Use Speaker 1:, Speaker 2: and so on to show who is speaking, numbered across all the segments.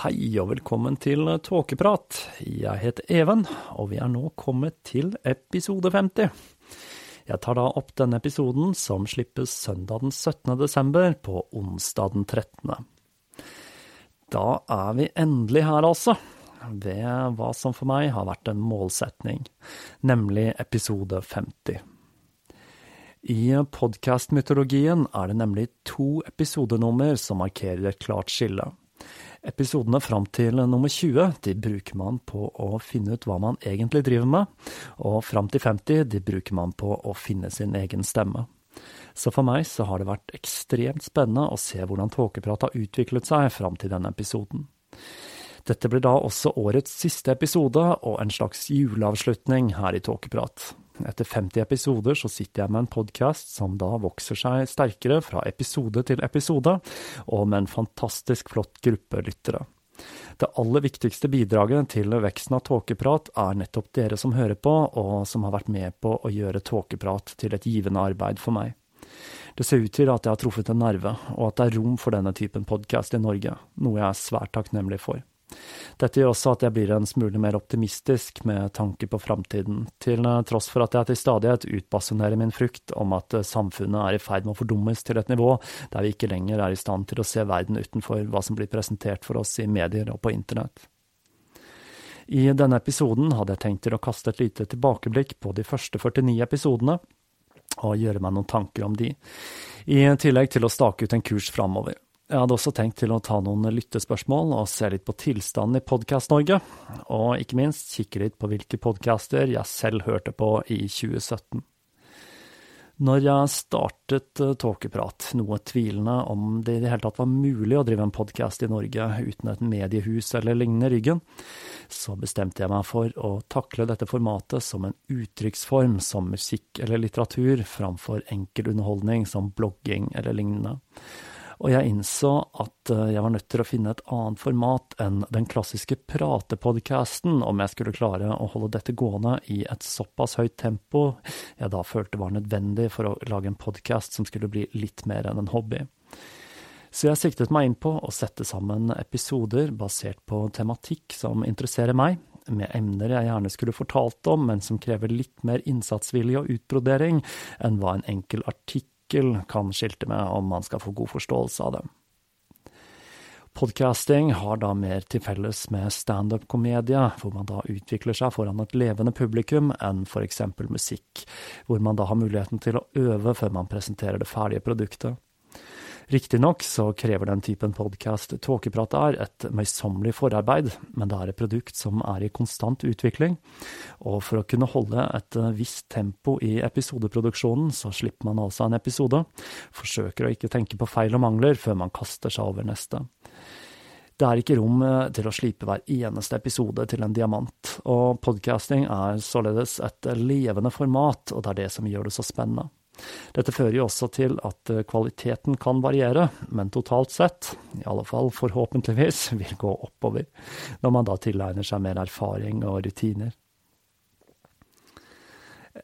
Speaker 1: Hei og velkommen til Tåkeprat. Jeg heter Even, og vi er nå kommet til episode 50. Jeg tar da opp denne episoden som slippes søndag den 17. desember på onsdag den 13. Da er vi endelig her, altså, ved hva som for meg har vært en målsetning, nemlig episode 50. I podkastmytologien er det nemlig to episodenummer som markerer et klart skille. Episodene fram til nummer 20 de bruker man på å finne ut hva man egentlig driver med, og fram til 50 de bruker man på å finne sin egen stemme. Så for meg så har det vært ekstremt spennende å se hvordan Tåkeprat har utviklet seg fram til denne episoden. Dette blir da også årets siste episode og en slags juleavslutning her i Tåkeprat. Etter 50 episoder så sitter jeg med en podkast som da vokser seg sterkere fra episode til episode, og med en fantastisk flott gruppe lyttere. Det aller viktigste bidraget til veksten av Tåkeprat er nettopp dere som hører på, og som har vært med på å gjøre Tåkeprat til et givende arbeid for meg. Det ser ut til at jeg har truffet en nerve, og at det er rom for denne typen podkast i Norge, noe jeg er svært takknemlig for. Dette gjør også at jeg blir en smule mer optimistisk med tanke på framtiden, til tross for at jeg til stadighet utbasunerer min frykt om at samfunnet er i ferd med å fordummes til et nivå der vi ikke lenger er i stand til å se verden utenfor hva som blir presentert for oss i medier og på internett. I denne episoden hadde jeg tenkt til å kaste et lite tilbakeblikk på de første 49 episodene, og gjøre meg noen tanker om de, i tillegg til å stake ut en kurs framover. Jeg hadde også tenkt til å ta noen lyttespørsmål og se litt på tilstanden i Podkast-Norge, og ikke minst kikke litt på hvilke podcaster jeg selv hørte på i 2017. Når jeg startet Tåkeprat, noe tvilende om det i det hele tatt var mulig å drive en podkast i Norge uten et mediehus eller lignende ryggen, så bestemte jeg meg for å takle dette formatet som en uttrykksform som musikk eller litteratur, framfor enkel underholdning som blogging eller lignende og jeg innså at jeg var nødt til å finne et annet format enn den klassiske pratepodcasten om jeg skulle klare å holde dette gående i et såpass høyt tempo jeg da følte var nødvendig for å lage en podkast som skulle bli litt mer enn en hobby. Så jeg siktet meg inn på å sette sammen episoder basert på tematikk som interesserer meg, med emner jeg gjerne skulle fortalt om, men som krever litt mer innsatsvilje og utbrodering enn hva en enkel artikkel kan skilte med om man skal få god forståelse av dem. Podcasting har da mer til felles med standup-komedie, hvor man da utvikler seg foran et levende publikum, enn eksempel musikk, hvor man da har muligheten til å øve før man presenterer det ferdige produktet. Riktignok så krever den typen podkast Tåkeprat er, et møysommelig forarbeid, men det er et produkt som er i konstant utvikling, og for å kunne holde et visst tempo i episodeproduksjonen, så slipper man altså en episode, forsøker å ikke tenke på feil og mangler før man kaster seg over neste. Det er ikke rom til å slipe hver eneste episode til en diamant, og podcasting er således et levende format, og det er det som gjør det så spennende. Dette fører jo også til at kvaliteten kan variere, men totalt sett, i alle fall forhåpentligvis, vil gå oppover, når man da tilegner seg mer erfaring og rutiner.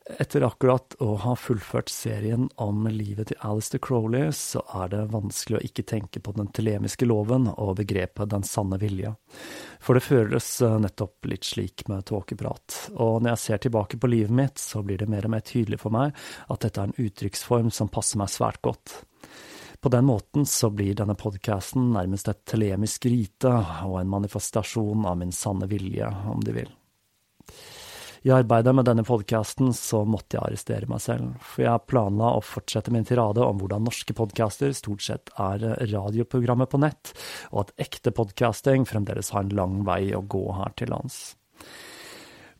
Speaker 1: Etter akkurat å ha fullført serien om livet til Alistair Crowley, så er det vanskelig å ikke tenke på den telemiske loven og begrepet den sanne vilje. For det føles eh, nettopp litt slik med tåkeprat. Og når jeg ser tilbake på livet mitt, så blir det mer og mer tydelig for meg at dette er en uttrykksform som passer meg svært godt. På den måten så blir denne podkasten nærmest et telemisk rite og en manifestasjon av min sanne vilje, om du vil. I arbeidet med denne podkasten så måtte jeg arrestere meg selv, for jeg planla å fortsette min tirade om hvordan norske podcaster stort sett er radioprogrammet på nett, og at ekte podcasting fremdeles har en lang vei å gå her til lands.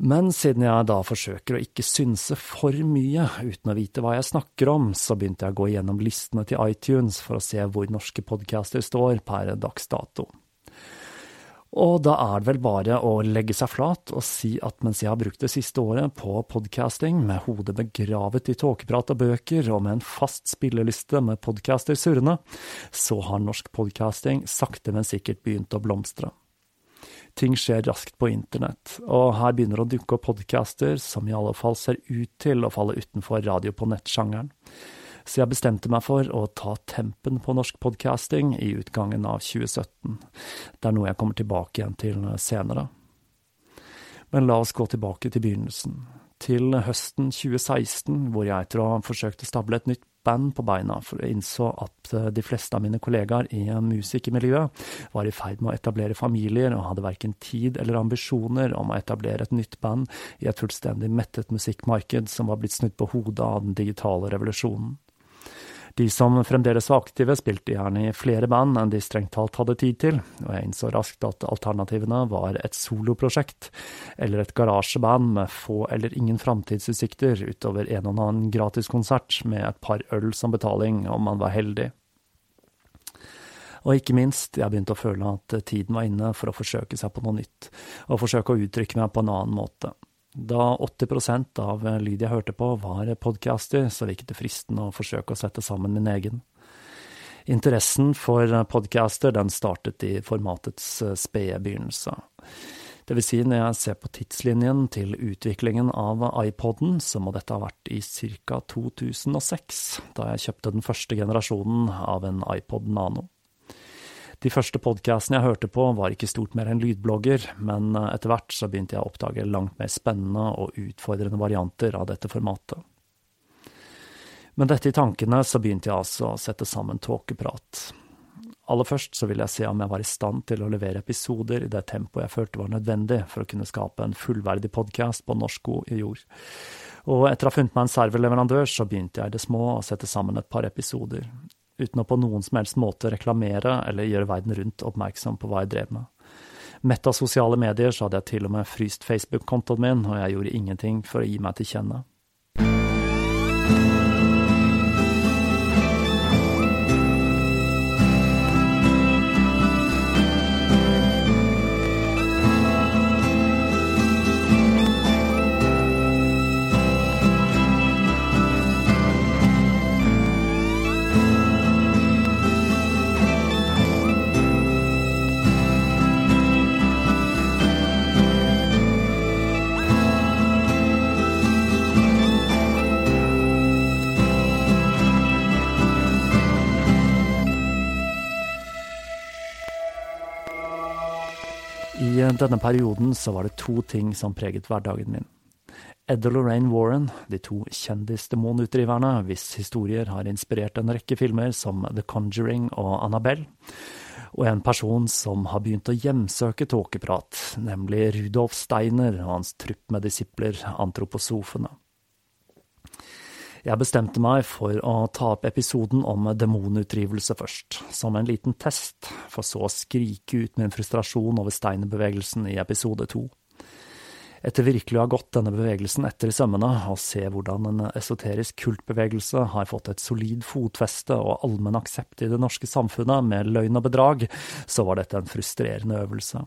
Speaker 1: Men siden jeg da forsøker å ikke synse for mye uten å vite hva jeg snakker om, så begynte jeg å gå gjennom listene til iTunes for å se hvor norske podcaster står per dags dato. Og da er det vel bare å legge seg flat og si at mens jeg har brukt det siste året på podcasting, med hodet begravet i tåkeprat og bøker, og med en fast spilleliste med podcaster surrende, så har norsk podcasting sakte, men sikkert begynt å blomstre. Ting skjer raskt på internett, og her begynner å dukke opp podcaster som i alle fall ser ut til å falle utenfor radio på nett-sjangeren så jeg bestemte meg for å ta tempen på norsk podcasting i utgangen av 2017. Det er noe jeg kommer tilbake igjen til senere. Men la oss gå tilbake til begynnelsen, til høsten 2016, hvor jeg etter å ha forsøkt å stable et nytt band på beina, for jeg innså at de fleste av mine kollegaer i musikermiljøet var i ferd med å etablere familier og hadde verken tid eller ambisjoner om å etablere et nytt band i et fullstendig mettet musikkmarked som var blitt snudd på hodet av den digitale revolusjonen. De som fremdeles var aktive, spilte gjerne i flere band enn de strengt talt hadde tid til, og jeg innså raskt at alternativene var et soloprosjekt, eller et garasjeband med få eller ingen framtidsutsikter utover en og annen gratiskonsert med et par øl som betaling om man var heldig. Og ikke minst, jeg begynte å føle at tiden var inne for å forsøke seg på noe nytt, og forsøke å uttrykke meg på en annen måte. Da 80% av lyd jeg hørte på var podcaster, så virket det fristende å forsøke å sette sammen min egen. Interessen for podcaster den startet i formatets eh, spede begynnelse. Det vil si, når jeg ser på tidslinjen til utviklingen av iPoden, så må dette ha vært i ca. 2006, da jeg kjøpte den første generasjonen av en iPod Nano. De første podkastene jeg hørte på, var ikke stort mer enn lydblogger, men eh, etter hvert så begynte jeg å oppdage langt mer spennende og utfordrende varianter av dette formatet. Med dette i tankene så begynte jeg altså å sette sammen tåkeprat. Aller først så ville jeg se om jeg var i stand til å levere episoder i det tempoet jeg følte var nødvendig for å kunne skape en fullverdig podkast på norsk god jord. Og etter å ha funnet meg en serverleverandør, så begynte jeg i det små å sette sammen et par episoder, uten å på noen som helst måte reklamere eller gjøre verden rundt oppmerksom på hva jeg drev med. Mett av sosiale medier så hadde jeg til og med fryst Facebook-kontoen min, og jeg gjorde ingenting for å gi meg til kjenne. Denne perioden så var det to ting som preget hverdagen min. Ed og Lorraine Warren, de to kjendisdemonutdriverne hvis historier har inspirert en rekke filmer som The Conjuring og Annabelle, og en person som har begynt å hjemsøke tåkeprat, nemlig Rudolf Steiner og hans trupp med disipler, antroposofene. Jeg bestemte meg for å ta opp episoden om demonutdrivelse først, som en liten test, for så å skrike ut min frustrasjon over steinerbevegelsen i episode to. Etter virkelig å ha gått denne bevegelsen etter i sømmene, og se hvordan en esoterisk kultbevegelse har fått et solid fotfeste og allmenn aksept i det norske samfunnet med løgn og bedrag, så var dette en frustrerende øvelse.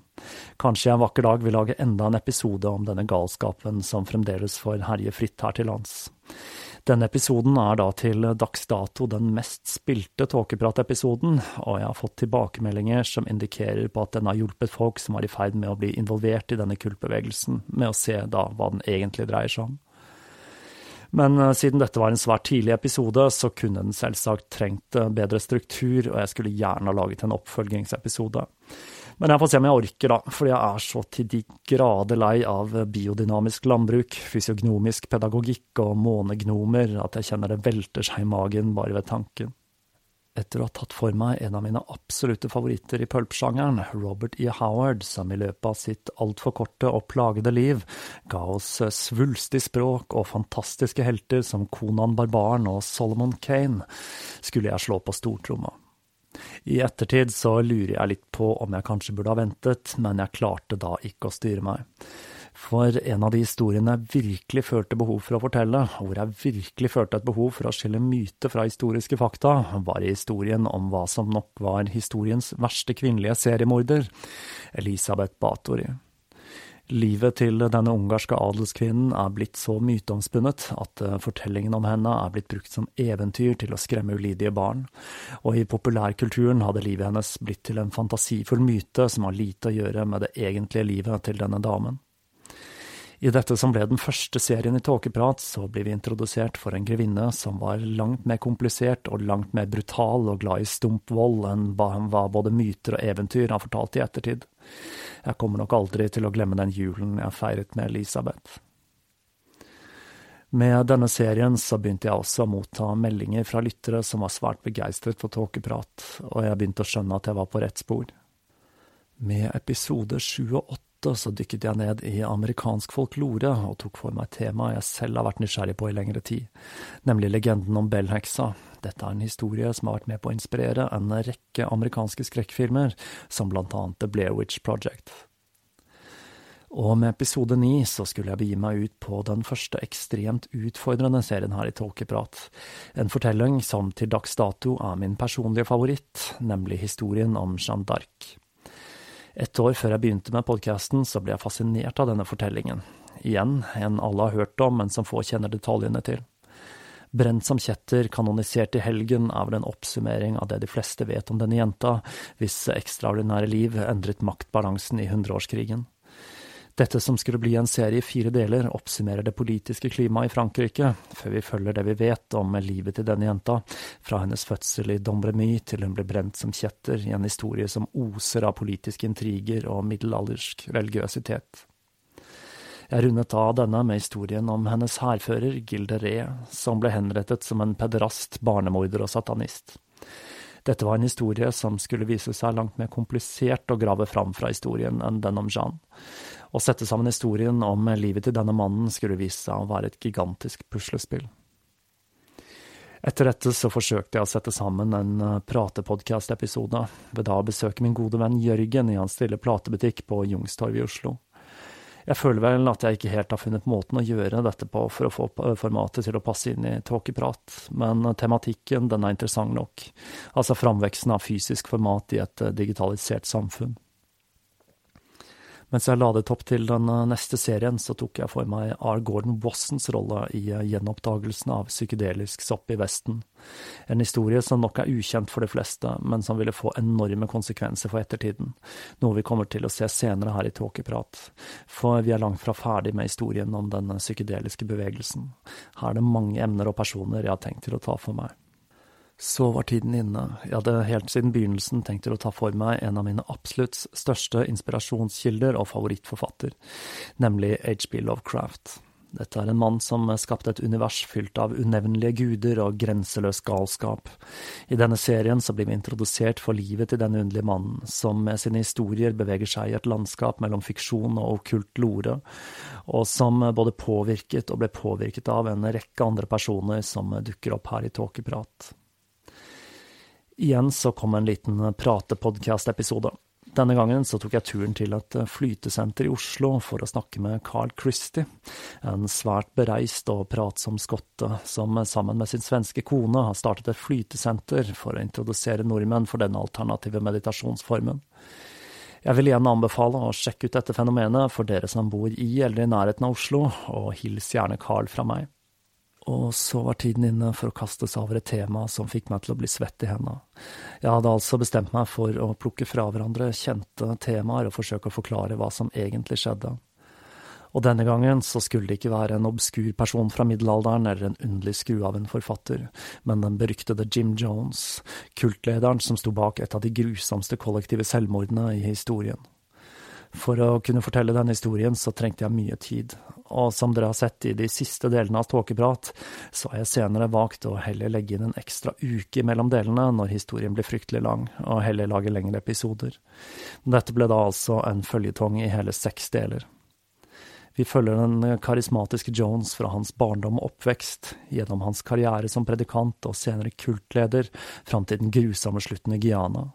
Speaker 1: Kanskje jeg en vakker dag vil lage enda en episode om denne galskapen som fremdeles får herje fritt her til lands. Denne episoden er da til dags dato den mest spilte tåkepratepisoden, og jeg har fått tilbakemeldinger som indikerer på at den har hjulpet folk som var i ferd med å bli involvert i denne kultbevegelsen, med å se da hva den egentlig dreier seg om. Men eh, siden dette var en svært tidlig episode, så kunne den selvsagt trengt eh, bedre struktur, og jeg skulle gjerne ha laget en oppfølgingsepisode. Men jeg får se om jeg orker, da, fordi jeg er så til de grader lei av biodynamisk landbruk, fysiognomisk pedagogikk og månegnomer at jeg kjenner det velter seg i magen bare ved tanken. Etter å ha tatt for meg en av mine absolutte favoritter i pulpsjangeren, Robert E. Howard, som i løpet av sitt altfor korte og plagede liv ga oss svulstig språk og fantastiske helter som Konan Barbaren og Solomon Kane, skulle jeg slå på stortromma. I ettertid så lurer jeg litt på om jeg kanskje burde ha ventet, men jeg klarte da ikke å styre meg. For en av de historiene jeg virkelig følte behov for å fortelle, hvor jeg virkelig følte et behov for å skille myte fra historiske fakta, var i historien om hva som nok var historiens verste kvinnelige seriemorder, Elisabeth Batory. Livet til denne ungarske adelskvinnen er blitt så myteomspunnet at eh, fortellingen om henne er blitt brukt som eventyr til å skremme ulydige barn, og i populærkulturen hadde livet hennes blitt til en fantasifull myte som har lite å gjøre med det egentlige livet til denne damen. I dette som ble den første serien i Tåkeprat, så blir vi introdusert for en grevinne som var langt mer komplisert og langt mer brutal og glad i stump vold enn hva både myter og eventyr har fortalt i ettertid. Jeg kommer nok aldri til å glemme den julen jeg feiret med Elisabeth. Med denne serien så begynte jeg også å motta meldinger fra lyttere som var svært begeistret for tåkeprat, og jeg begynte å skjønne at jeg var på rett spor. Med episode sju og åtte så dykket jeg ned i amerikansk folklore og tok for meg temaet jeg selv har vært nysgjerrig på i lengre tid, nemlig legenden om Bell-heksa, dette er en historie som har vært med på å inspirere en rekke amerikanske skrekkfilmer, som blant annet The Blair Witch Project. Og med episode ni så skulle jeg begi meg ut på den første ekstremt utfordrende serien her i Tåkeprat, en fortelling som til dags dato er min personlige favoritt, nemlig historien om Jeanne d'Arc. Et år før jeg begynte med podkasten, så ble jeg fascinert av denne fortellingen. Igjen en alle har hørt om, men som få kjenner detaljene til. Brent som kjetter, kanonisert i helgen, er vel en oppsummering av det de fleste vet om denne jenta, hvis ekstraordinære liv endret maktbalansen i hundreårskrigen. Dette som skulle bli en serie i fire deler, oppsummerer det politiske klimaet i Frankrike, før vi følger det vi vet om livet til denne jenta, fra hennes fødsel i Dombremy til hun ble brent som kjetter, i en historie som oser av politiske intriger og middelaldersk religiøsitet. Jeg rundet av denne med historien om hennes hærfører, Gilde Ree, som ble henrettet som en pederast, barnemorder og satanist. Dette var en historie som skulle vise seg langt mer komplisert å grave fram fra historien enn den om Jean. Å sette sammen historien om livet til denne mannen skulle vise seg å være et gigantisk puslespill. Etter dette så forsøkte jeg å sette sammen en eh, pratepodkast-episode, ved da å besøke min gode venn Jørgen i hans lille platebutikk på Youngstorget i Oslo. Jeg føler vel at jeg ikke helt har funnet måten å gjøre dette på for å få formatet til å passe inn i tåkeprat, men tematikken den er interessant nok, altså framveksten av fysisk format i et digitalisert samfunn. Mens jeg ladet opp til den eh, neste serien, så tok jeg for meg R. Gordon Wassons rolle i eh, gjenoppdagelsen av psykedelisk sopp i Vesten. En historie som nok er ukjent for de fleste, men som ville få enorme konsekvenser for ettertiden, noe vi kommer til å se senere her i Tåkeprat, for vi er langt fra ferdig med historien om den psykedeliske bevegelsen. Her er det mange emner og personer jeg har tenkt til å ta for meg. Så var tiden inne. Jeg hadde helt siden begynnelsen tenkt til å ta for meg en av mine absolutt største inspirasjonskilder og favorittforfatter, nemlig HB Lovecraft. Dette er en mann som skapte et univers fylt av unevnelige guder og grenseløs galskap. I denne serien så blir vi introdusert for livet til denne underlige mannen, som med sine historier beveger seg i et landskap mellom fiksjon og okkult lore, og som både påvirket og ble påvirket av en rekke andre personer som dukker opp her i Tåkeprat. Igjen så kom en liten pratepodkast-episode. Denne gangen så tok jeg turen til et flytesenter i Oslo for å snakke med Carl Christie, en svært bereist og pratsom skotte som sammen med sin svenske kone har startet et flytesenter for å introdusere nordmenn for denne alternative meditasjonsformen. Jeg vil igjen anbefale å sjekke ut dette fenomenet for dere som bor i eller i nærheten av Oslo, og hils gjerne Carl fra meg. Og så var tiden inne for å kaste seg over et tema som fikk meg til å bli svett i hendene. Jeg hadde altså bestemt meg for å plukke fra hverandre kjente temaer og forsøke å forklare hva som egentlig skjedde. Og denne gangen så skulle det ikke være en obskur person fra middelalderen eller en underlig skru av en forfatter, men den beryktede Jim Jones, kultlederen som sto bak et av de grusomste kollektive selvmordene i historien. For å kunne fortelle denne historien så trengte jeg mye tid, og som dere har sett i de siste delene av Tåkeprat, så har jeg senere valgt å heller legge inn en ekstra uke mellom delene når historien blir fryktelig lang, og heller lage lengre episoder. Dette ble da altså en føljetong i hele seks deler. Vi følger den karismatiske Jones fra hans barndom og oppvekst, gjennom hans karriere som predikant og senere kultleder, fram til den grusomme slutten i Guyana.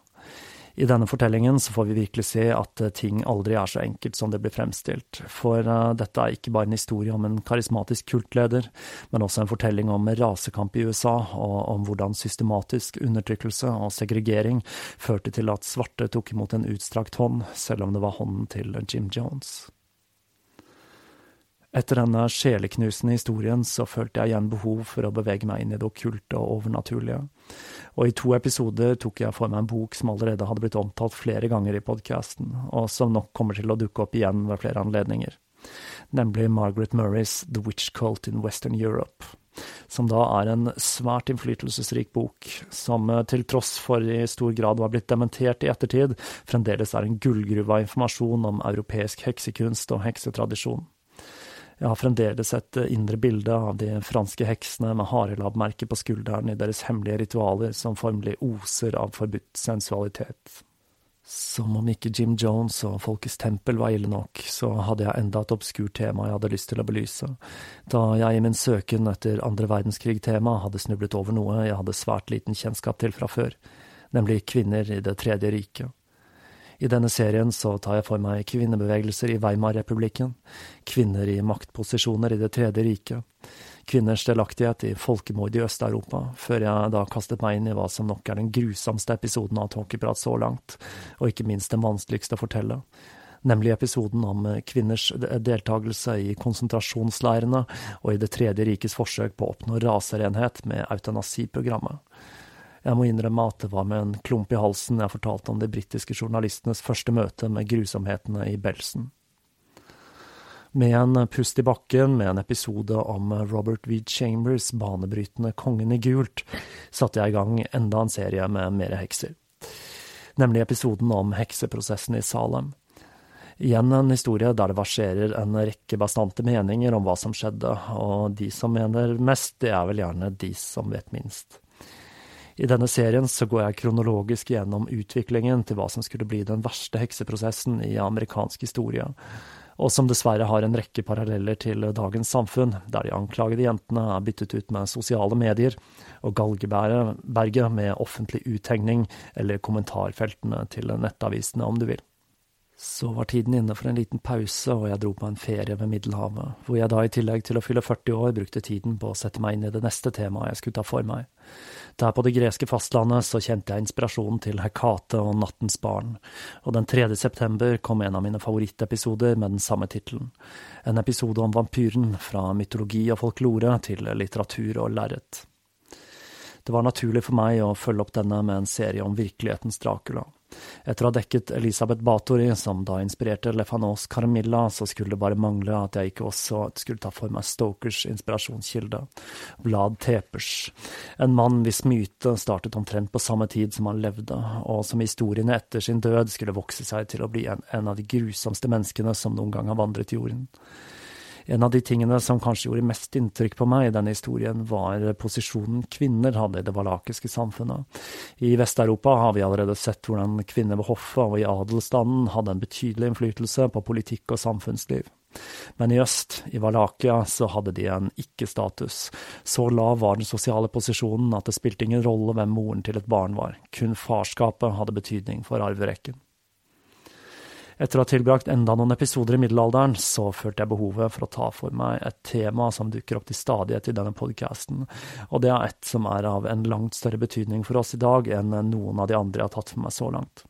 Speaker 1: I denne fortellingen så får vi virkelig se at eh, ting aldri er så enkelt som det blir fremstilt, for uh, dette er ikke bare en historie om en karismatisk kultleder, men også en fortelling om rasekamp i USA, og om hvordan systematisk undertrykkelse og segregering førte til at svarte tok imot en utstrakt hånd, selv om det var hånden til Jim Jones. Etter denne sjeleknusende historien så følte jeg igjen behov for å bevege meg inn i det okkulte og overnaturlige, og i to episoder tok jeg for meg en bok som allerede hadde blitt omtalt flere ganger i podkasten, og som nok kommer til å dukke opp igjen ved flere anledninger, nemlig Margaret Murrays The Witch Cult in Western Europe, som da er en svært innflytelsesrik bok, som eh, til tross for i stor grad var blitt dementert i ettertid, fremdeles er en gullgruve av informasjon om europeisk heksekunst og heksetradisjon. Jeg har fremdeles et eh, indre bilde av de franske heksene med harelabbmerker på skulderen i deres hemmelige ritualer som formelig oser av forbudt sensualitet. Som om ikke Jim Jones og Folkets tempel var ille nok, så hadde jeg enda et obskurt tema jeg hadde lyst til å belyse, da jeg i min søken etter andre verdenskrig-tema hadde snublet over noe jeg hadde svært liten kjennskap til fra før, nemlig kvinner i Det tredje riket. I denne serien så tar jeg for meg kvinnebevegelser i Weimar-republikken, kvinner i maktposisjoner i Det tredje riket, kvinners delaktighet i folkemord i Øst-Europa, før jeg da kastet meg inn i hva som nok er den grusomste episoden av Tåkeprat så langt, og ikke minst den vanskeligste å fortelle, nemlig episoden om kvinners deltakelse i konsentrasjonsleirene og i Det tredje rikets forsøk på å oppnå raserenhet med eutanasiprogrammet. Jeg må innrømme at det var med en klump i halsen jeg fortalte om de britiske journalistenes første møte med grusomhetene i Belsen. Med en pust i bakken med en episode om Robert V. Chambers' banebrytende Kongen i gult, satte jeg i gang enda en serie med mere hekser. Nemlig episoden om hekseprosessen i Salem. Igjen en historie der det verserer en rekke bastante meninger om hva som skjedde, og de som mener mest, det er vel gjerne de som vet minst. I denne serien så går jeg kronologisk gjennom utviklingen til hva som skulle bli den verste hekseprosessen i amerikansk historie, og som dessverre har en rekke paralleller til dagens samfunn, der de anklagede jentene er byttet ut med sosiale medier, og galgeberget med offentlig uthengning eller kommentarfeltene til nettavisene, om du vil. Så var tiden inne for en liten pause, og jeg dro på en ferie ved Middelhavet, hvor jeg da i tillegg til å fylle 40 år brukte tiden på å sette meg inn i det neste temaet jeg skulle ta for meg. Der på det greske fastlandet så kjente jeg inspirasjonen til Hekate og Nattens barn, og den 3. september kom en av mine favorittepisoder med den samme tittelen, en episode om vampyren, fra mytologi og folklore til litteratur og lerret. Det var naturlig for meg å følge opp denne med en serie om virkelighetens Dracula. Etter å ha dekket Elisabeth Bathori, som da inspirerte Lefanos Carmilla, så skulle det bare mangle at jeg ikke også skulle ta for meg Stokers inspirasjonskilde, Vlad Tepers, en mann hvis myte startet omtrent på samme tid som han levde, og som historiene etter sin død skulle vokse seg til å bli en, en av de grusomste menneskene som noen gang har vandret jorden. En av de tingene som kanskje gjorde mest inntrykk på meg i denne historien, var posisjonen kvinner hadde i det valakiske samfunnet. I Vest-Europa har vi allerede sett hvordan kvinner ved hoffet og i adelsstanden hadde en betydelig innflytelse på politikk og samfunnsliv. Men i øst, i Valakia, så hadde de en ikke-status. Så lav var den sosiale posisjonen at det spilte ingen rolle hvem moren til et barn var, kun farskapet hadde betydning for arverekken. Etter å ha tilbrakt enda noen episoder i middelalderen, så følte jeg behovet for å ta for meg et tema som dukker opp til stadighet i denne podkasten, og det er et som er av en langt større betydning for oss i dag enn noen av de andre jeg har tatt for meg så langt.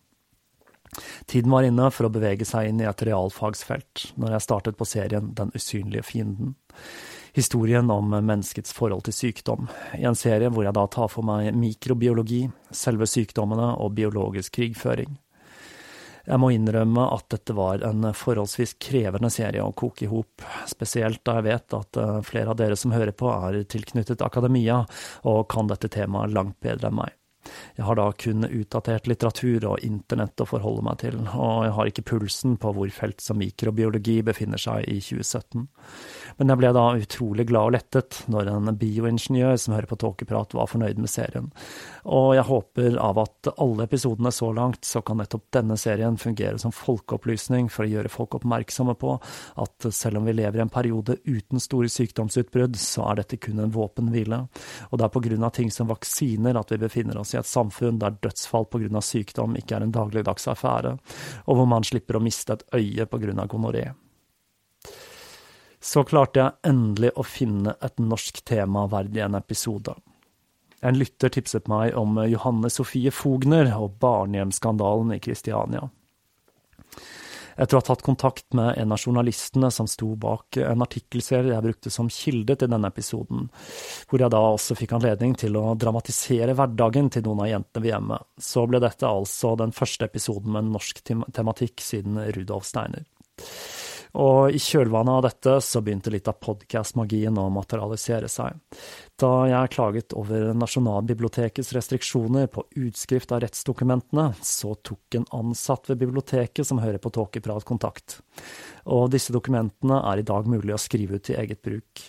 Speaker 1: Tiden var inne for å bevege seg inn i et realfagsfelt, når jeg startet på serien Den usynlige fienden. Historien om menneskets forhold til sykdom, i en serie hvor jeg da tar for meg mikrobiologi, selve sykdommene og biologisk krigføring. Jeg må innrømme at dette var en forholdsvis krevende serie å koke i hop, spesielt da jeg vet at eh, flere av dere som hører på er tilknyttet akademia og kan dette temaet langt bedre enn meg. Jeg har da kun utdatert litteratur og internett å forholde meg til, og jeg har ikke pulsen på hvor felt som mikrobiologi befinner seg i 2017. Men jeg ble da utrolig glad og lettet når en bioingeniør som hører på Tåkeprat, var fornøyd med serien. Og jeg håper av at alle episodene så langt, så kan nettopp denne serien fungere som folkeopplysning for å gjøre folk oppmerksomme på at selv om vi lever i en periode uten store sykdomsutbrudd, så er dette kun en våpenhvile. Og det er av ting som vaksiner at vi befinner oss i et samfunn der dødsfall av sykdom ikke er en dagligdags affære, og hvor man slipper å miste et øye av gonoré så klarte jeg endelig å finne et norsk tema verdig en episode. En lytter tipset meg om Johanne Sofie Fogner og barnehjemsskandalen i Kristiania. Etter å ha tatt kontakt med en av journalistene som sto bak en artikkelserie jeg brukte som kilde til denne episoden, hvor jeg da også fikk anledning til å dramatisere hverdagen til noen av jentene ved hjemmet, så ble dette altså den første episoden med norsk tematikk siden Rudolf Steiner. Og i kjølvannet av dette så begynte litt av podkastmagien å materialisere seg. Da jeg klaget over Nasjonalbibliotekets restriksjoner på utskrift av rettsdokumentene, så tok en ansatt ved biblioteket som hører på Tåkeprat kontakt. Og disse dokumentene er i dag mulig å skrive ut til eget bruk.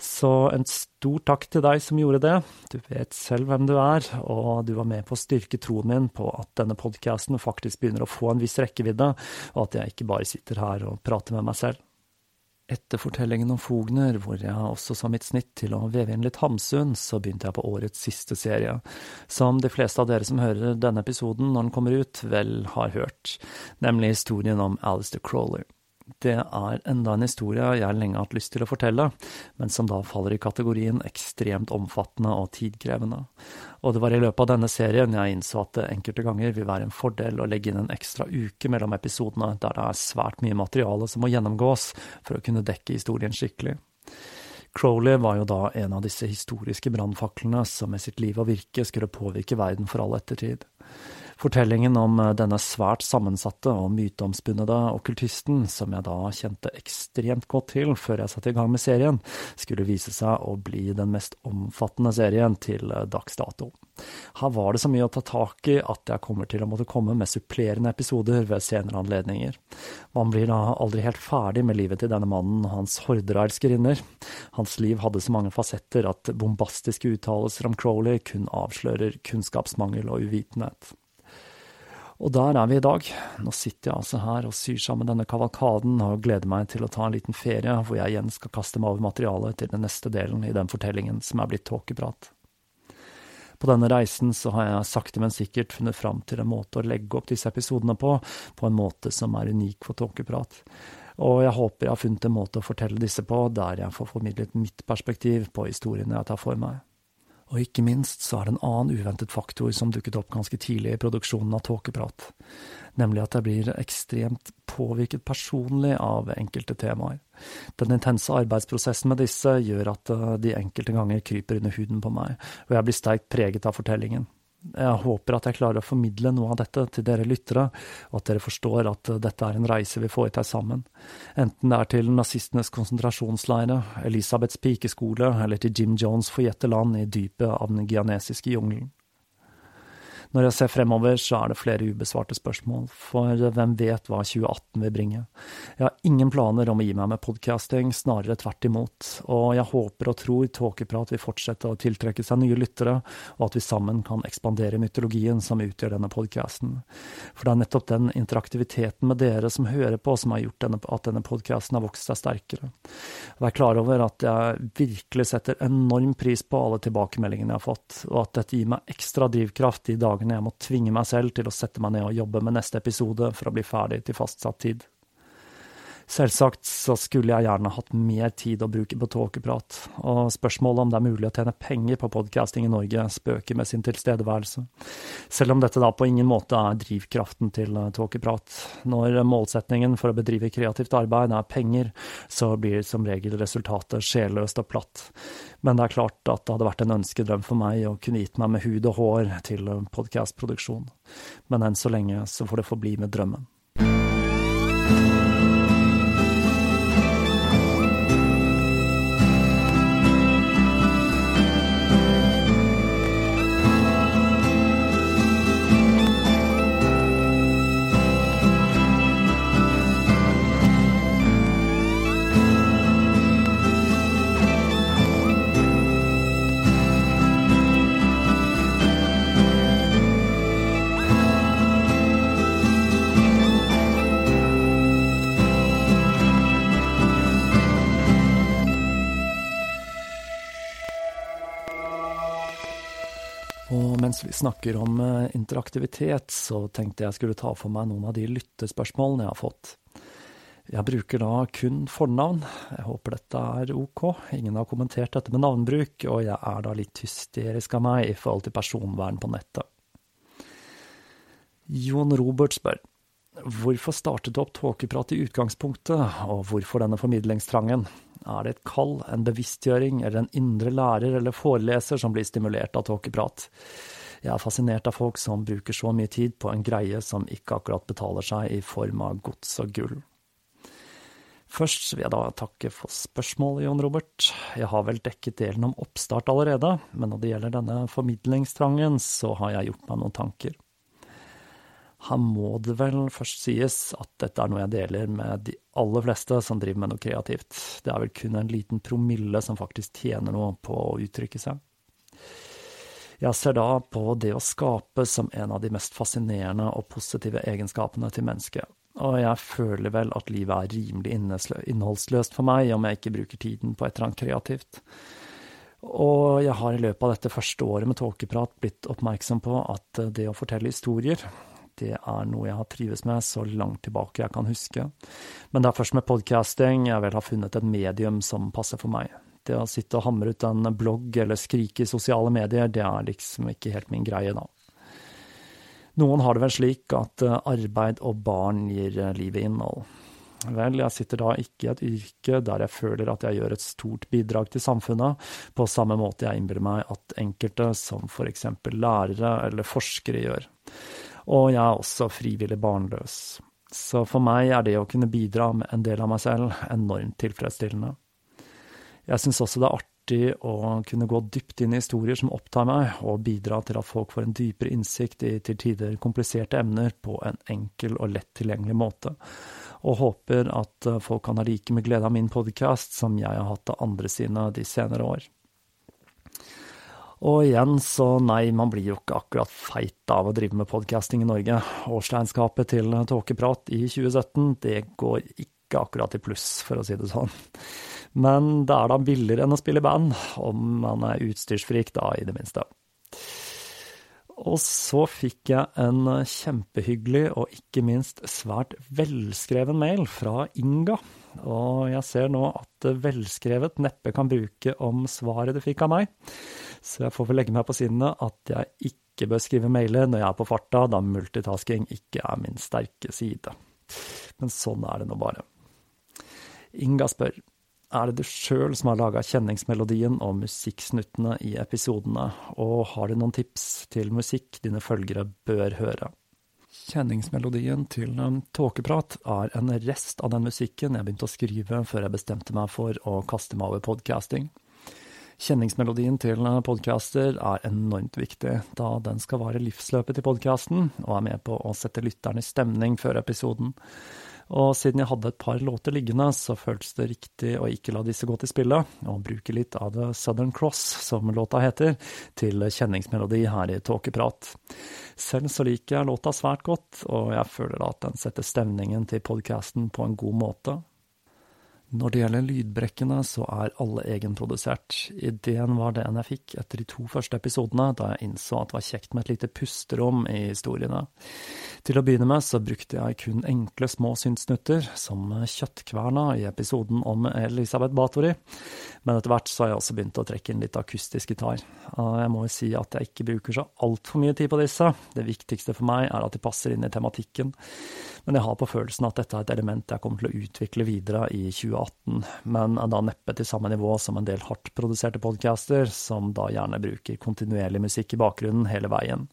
Speaker 1: Så en stor takk til deg som gjorde det. Du vet selv hvem du er, og du var med på å styrke troen min på at denne podkasten faktisk begynner å få en viss rekkevidde, og at jeg ikke bare sitter her og prater med meg selv. Etter fortellingen om Fogner, hvor jeg også sa mitt snitt til å veve inn litt Hamsun, så begynte jeg på årets siste serie, som de fleste av dere som hører denne episoden når den kommer ut, vel har hørt, nemlig historien om Alistair Crawley. Det er enda en historie jeg lenge har hatt lyst til å fortelle, men som da faller i kategorien ekstremt omfattende og tidkrevende. Og det var i løpet av denne serien jeg innså at det enkelte ganger vil være en fordel å legge inn en ekstra uke mellom episodene, der det er svært mye materiale som må gjennomgås for å kunne dekke historien skikkelig. Crowley var jo da en av disse historiske brannfaklene som med sitt liv og virke skulle påvirke verden for all ettertid. Fortellingen om eh, denne svært sammensatte og myteomspunnede okkultisten, som jeg da kjente ekstremt godt til før jeg satte i gang med serien, skulle vise seg å bli den mest omfattende serien til eh, dags dato. Her var det så mye å ta tak i at jeg kommer til å måtte komme med supplerende episoder ved senere anledninger. Man blir da aldri helt ferdig med livet til denne mannen og hans horder av elskerinner. Hans liv hadde så mange fasetter at bombastiske uttalelser om Crowley kun avslører kunnskapsmangel og uvitenhet. Og der er vi i dag. Nå sitter jeg altså her og syr sammen denne kavalkaden og gleder meg til å ta en liten ferie hvor jeg igjen skal kaste meg over materialet til den neste delen i den fortellingen som er blitt tåkeprat. På denne reisen så har jeg sakte, men sikkert funnet fram til en måte å legge opp disse episodene på, på en måte som er unik for tåkeprat. Og jeg håper jeg har funnet en måte å fortelle disse på der jeg får formidlet mitt perspektiv på historiene jeg tar for meg. Og ikke minst så er det en annen uventet faktor som dukket opp ganske tidlig i produksjonen av Tåkeprat, nemlig at jeg blir ekstremt påvirket personlig av enkelte temaer. Den intense arbeidsprosessen med disse gjør at eh, de enkelte ganger kryper under huden på meg, og jeg blir sterkt preget av fortellingen. Jeg håper at jeg klarer å formidle noe av dette til dere lyttere, og at dere forstår at dette er en reise vi foretar sammen. Enten det er til nazistenes konsentrasjonsleire, Elisabeths pikeskole eller til Jim Jones' forjette land i dypet av den gianesiske jungelen. Når jeg ser fremover, så er det flere ubesvarte spørsmål, for hvem vet hva 2018 vil bringe? Jeg har ingen planer om å gi meg med podcasting, snarere tvert imot, og jeg håper og tror Tåkeprat vil fortsette å tiltrekke seg nye lyttere, og at vi sammen kan ekspandere mytologien som utgjør denne podcasten. For det er nettopp den interaktiviteten med dere som hører på, som har gjort denne, at denne podcasten har vokst seg sterkere. Vær klar over at jeg virkelig setter enorm pris på alle tilbakemeldingene jeg har fått, og at dette gir meg ekstra drivkraft i dagene dagene jeg må tvinge meg selv til å sette meg ned og jobbe med neste episode for å bli ferdig til fastsatt tid. Selvsagt så skulle jeg gjerne hatt mer tid å bruke på tåkeprat, og spørsmålet om det er mulig å tjene penger på podcasting i Norge spøker med sin tilstedeværelse, selv om dette da på ingen måte er drivkraften til eh, tåkeprat. Når målsetningen for å bedrive kreativt arbeid er penger, så blir som regel resultatet sjelløst og platt. Men det er klart at det hadde vært en ønskedrøm for meg å kunne gitt meg med hud og hår til podcastproduksjon, men enn så lenge så får det forbli med drømmen. Mens vi snakker om eh, interaktivitet, så tenkte jeg skulle ta for meg noen av de lyttespørsmålene jeg har fått. Jeg bruker da kun fornavn. Jeg håper dette er ok. Ingen har kommentert dette med navnbruk, og jeg er da litt hysterisk av meg i forhold til personvern på nettet. Jon Robert spør hvorfor startet du opp Tåkeprat i utgangspunktet, og hvorfor denne formidlingstrangen? Er det et kall, en bevisstgjøring eller en indre lærer eller foreleser som blir stimulert av tåkeprat? Jeg er fascinert av folk som bruker så mye tid på en greie som ikke akkurat betaler seg i form av gods og gull. Først vil jeg da takke for spørsmålet, Jon Robert. Jeg har vel dekket delen om oppstart allerede, men når det gjelder denne formidlingstrangen, så har jeg gjort meg noen tanker. Her må det vel først sies at dette er noe jeg deler med de aller fleste som driver med noe kreativt. Det er vel kun en liten promille som faktisk tjener noe på å uttrykke seg. Jeg ser da på det å skape som en av de mest fascinerende og positive egenskapene til mennesket, og jeg føler vel at livet er rimelig innholdsløst for meg om jeg ikke bruker tiden på et eller annet kreativt. Og jeg har i løpet av dette første året med tåkeprat blitt oppmerksom på at det å fortelle historier, det er noe jeg har trives med så langt tilbake jeg kan huske. Men det er først med podcasting jeg vel har funnet et medium som passer for meg. Det å sitte og hamre ut en blogg eller skrike i sosiale medier, det er liksom ikke helt min greie, da. Noen har det vel slik at eh, arbeid og barn gir eh, livet innhold. Vel, jeg sitter da ikke i et yrke der jeg føler at jeg gjør et stort bidrag til samfunnet, på samme måte jeg innbiller meg at enkelte, som for eksempel lærere eller forskere, gjør og jeg er også frivillig barnløs. Så for meg er det å kunne bidra med en del av meg selv enormt tilfredsstillende. Jeg syns også det er artig å kunne gå dypt inn i historier som opptar meg, og bidra til at folk får en dypere innsikt i til tider kompliserte emner på en enkel og lett tilgjengelig måte, og håper at folk kan ha like med glede av min podkast som jeg har hatt av andre sine de senere år. Og igjen, så nei, man blir jo ikke akkurat feit av å drive med podkasting i Norge. Årsregnskapet til Tåkeprat i 2017, det går ikke akkurat i pluss, for å si det sånn. Men det er da billigere enn å spille band, om man er utstyrsfrik, da, i det minste. Og så fikk jeg en kjempehyggelig og ikke minst svært velskreven mail fra Inga. Og jeg ser nå at velskrevet neppe kan bruke om svaret du fikk av meg. Så jeg får vel legge meg på sinnet at jeg ikke bør skrive mailer når jeg er på farta, da multitasking ikke er min sterke side. Men sånn er det nå bare. Inga spør, er det du sjøl som har laga kjenningsmelodien og musikksnuttene i episodene, og har du noen tips til musikk dine følgere bør høre? Kjenningsmelodien til Tåkeprat er en rest av den musikken jeg begynte å skrive før jeg bestemte meg for å kaste meg over podcasting. Kjenningsmelodien til podcaster er enormt viktig, da den skal vare livsløpet til podkasten, og er med på å sette lytteren i stemning før episoden. Og siden jeg hadde et par låter liggende, så føltes det riktig å ikke la disse gå til spille, og bruke litt av The Southern Cross, som låta heter, til kjenningsmelodi her i Tåkeprat. Selv så liker jeg låta svært godt, og jeg føler at den setter stemningen til podkasten på en god måte. Når det gjelder lydbrekkene, så er alle egenprodusert. Ideen var den jeg fikk etter de to første episodene, da jeg innså at det var kjekt med et lite pusterom i historiene. Til å begynne med så brukte jeg kun enkle små synsnutter, som kjøttkverna i episoden om Elisabeth Bathory, men etter hvert så har jeg også begynt å trekke inn litt akustisk gitar. Jeg må jo si at jeg ikke bruker så altfor mye tid på disse, det viktigste for meg er at de passer inn i tematikken, men jeg har på følelsen at dette er et element jeg kommer til å utvikle videre i 2018. 2018, men er da neppe til samme nivå som en del hardt produserte podcaster, som da gjerne bruker kontinuerlig musikk i bakgrunnen hele veien.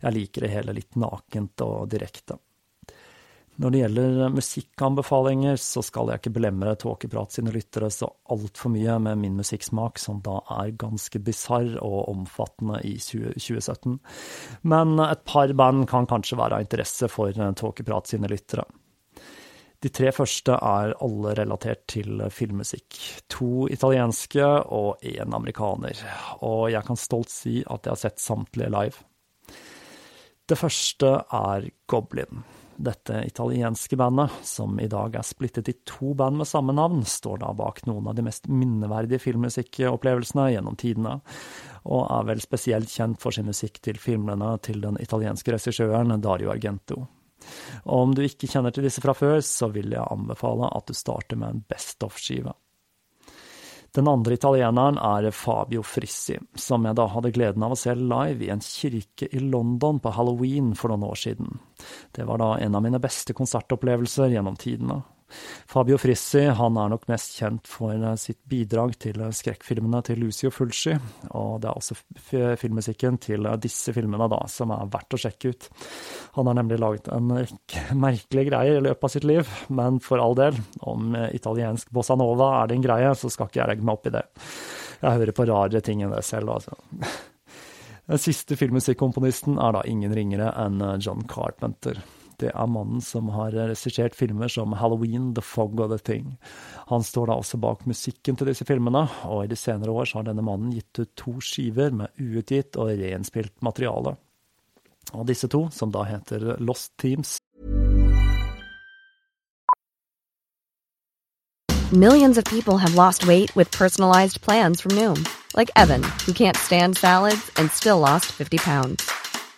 Speaker 1: Jeg liker det hele litt nakent og direkte. Når det gjelder musikkanbefalinger, så skal jeg ikke belemre Tåkeprat sine lyttere så altfor mye med min musikksmak, som da er ganske bisarr og omfattende i 2017. Men et par band kan kanskje være av interesse for Tåkeprat sine lyttere. De tre første er alle relatert til filmmusikk. To italienske og én amerikaner. Og jeg kan stolt si at jeg har sett samtlige live. Det første er Goblin. Dette italienske bandet, som i dag er splittet i to band med samme navn, står da bak noen av de mest minneverdige filmmusikkopplevelsene gjennom tidene, og er vel spesielt kjent for sin musikk til filmene til den italienske regissøren Dario Argento. Og om du ikke kjenner til disse fra før, så vil jeg anbefale at du starter med en Best Off-skive. Den andre italieneren er Fabio Frissi, som jeg da hadde gleden av å se live i en kirke i London på halloween for noen år siden. Det var da en av mine beste konsertopplevelser gjennom tidene. Fabio Frissi han er nok mest kjent for eh, sitt bidrag til eh, skrekkfilmene til Lucio Fulci, og det er også filmmusikken til eh, disse filmene da, som er verdt å sjekke ut. Han har nemlig laget en rekke merkelige greier i løpet av sitt liv, men for all del, om italiensk bossa nova er din greie, så skal ikke jeg legge meg opp i det. Jeg hører på rarere ting enn det selv, altså. Den siste filmmusikkomponisten er da ingen ringere enn John Carpenter. Det er mannen som har regissert filmer som Halloween, The Fog og The Thing. Han står da også bak musikken til disse filmene, og i de senere år har denne mannen gitt ut to skiver med uutgitt og reinnspilt materiale. Og disse to, som da heter Lost Teams
Speaker 2: Millions of people have lost weight with personalized plans from Noom, like Evan, who can't stand salads and still lost 50 pounds.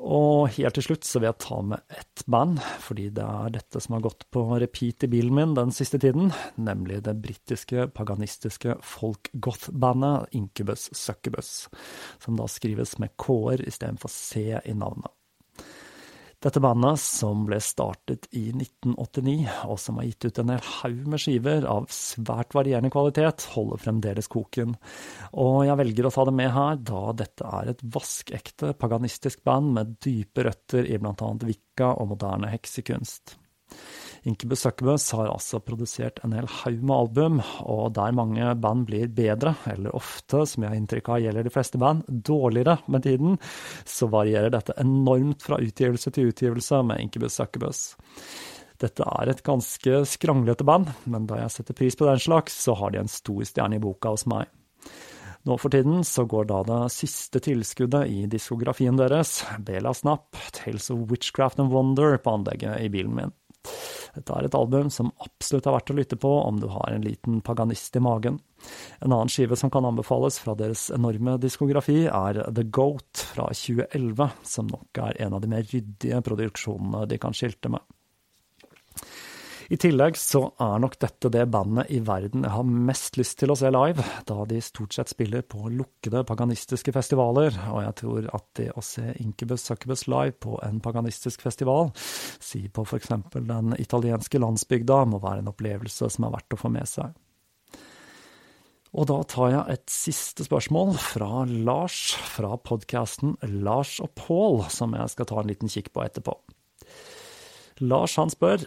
Speaker 1: Og helt til slutt så vil jeg ta med ett band, fordi det er dette som har gått på repeat i bilen min den siste tiden, nemlig det britiske paganistiske folk-goth-bandet Incubus Succubus, som da skrives med K-er istedenfor C i navnet. Dette bandet, som ble startet i 1989, og som har gitt ut en hel haug med skiver av svært varierende kvalitet, holder fremdeles koken. Og jeg velger å ta det med her, da dette er et vaskekte paganistisk band med dype røtter i annet vikka og moderne heksekunst. Incubus Succubus har altså produsert en hel haug med album, og der mange band blir bedre, eller ofte, som jeg har inntrykk av gjelder de fleste band, dårligere med tiden, så varierer dette enormt fra utgivelse til utgivelse med Incubus Succubus. Dette er et ganske skranglete band, men da jeg setter pris på den slags, så har de en stor stjerne i boka hos meg. Nå for tiden så går da det siste tilskuddet i diskografien deres, Bela Snap, Tales of Witchcraft and Wonder, på anlegget i bilen min. Dette er et album som absolutt er verdt å lytte på om du har en liten paganist i magen. En annen skive som kan anbefales fra deres enorme diskografi, er The Goat fra 2011, som nok er en av de mer ryddige produksjonene de kan skilte med. I tillegg så er nok dette det bandet i verden jeg har mest lyst til å se live, da de stort sett spiller på lukkede paganistiske festivaler, og jeg tror at det å se Incubus Succubus live på en paganistisk festival, si på eksempel den italienske landsbygda, må være en opplevelse som er verdt å få med seg. Og da tar jeg et siste spørsmål fra Lars, fra podkasten Lars og Pål, som jeg skal ta en liten kikk på etterpå. Lars han spør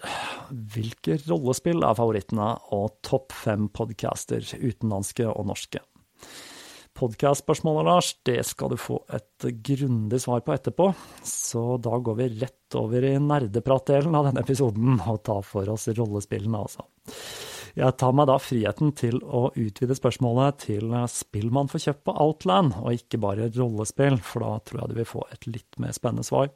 Speaker 1: hvilke rollespill er favorittene, og topp fem podcaster, utenlandske og norske. Podkastspørsmålet, Lars, det skal du få et grundig svar på etterpå, så da går vi rett over i nerdepratdelen av denne episoden og tar for oss rollespillene, altså. Jeg tar meg da friheten til å utvide spørsmålet til spill man får kjøpt på Outland, og ikke bare rollespill, for da tror jeg du vil få et litt mer spennende svar.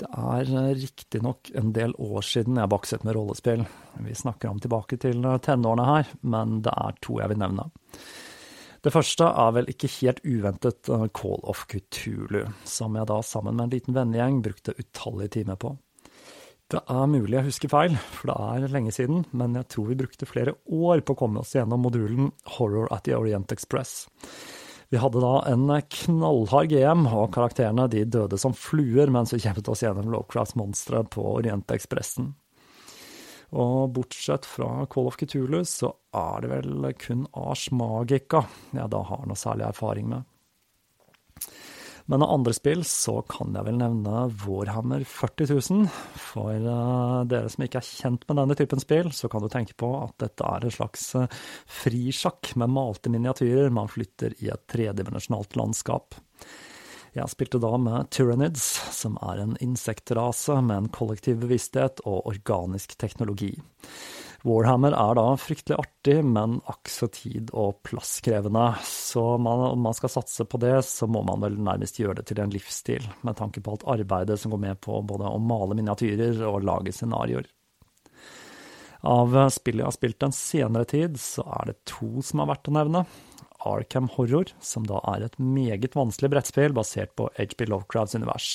Speaker 1: Det er eh, riktignok en del år siden jeg bakset med rollespill. Vi snakker om tilbake til eh, tenårene her, men det er to jeg vil nevne. Det første er vel ikke helt uventet eh, Call of Cthulhu, som jeg da sammen med en liten vennegjeng brukte utallige timer på. Det er mulig jeg husker feil, for det er lenge siden, men jeg tror vi brukte flere år på å komme oss gjennom modulen Horror at the Orient Express. Vi hadde da en knallhard GM, og karakterene de døde som fluer mens vi kjempet oss gjennom Lovecraft-monstre på Orientekspressen. Og bortsett fra Call of Cthulhu, så er det vel kun Ars Magica jeg da har noe særlig erfaring med. Men av andre spill så kan jeg vel nevne Vårhammer 40 000. For uh, dere som ikke er kjent med denne typen spill, så kan du tenke på at dette er en slags uh, frisjakk med malte miniatyrer man flytter i et tredimensjonalt landskap. Jeg spilte da med Tyrannids, som er en insektrase med en kollektiv bevissthet og organisk teknologi. Warhammer er da fryktelig artig, men akk tid- og plasskrevende. Så man, om man skal satse på det, så må man vel nærmest gjøre det til en livsstil, med tanke på alt arbeidet som går med på både å male miniatyrer og lage scenarioer. Av spillet jeg har spilt den senere tid, så er det to som er verdt å nevne. Arkham Horror, som da er et meget vanskelig brettspill basert på HB Lovecrafts univers.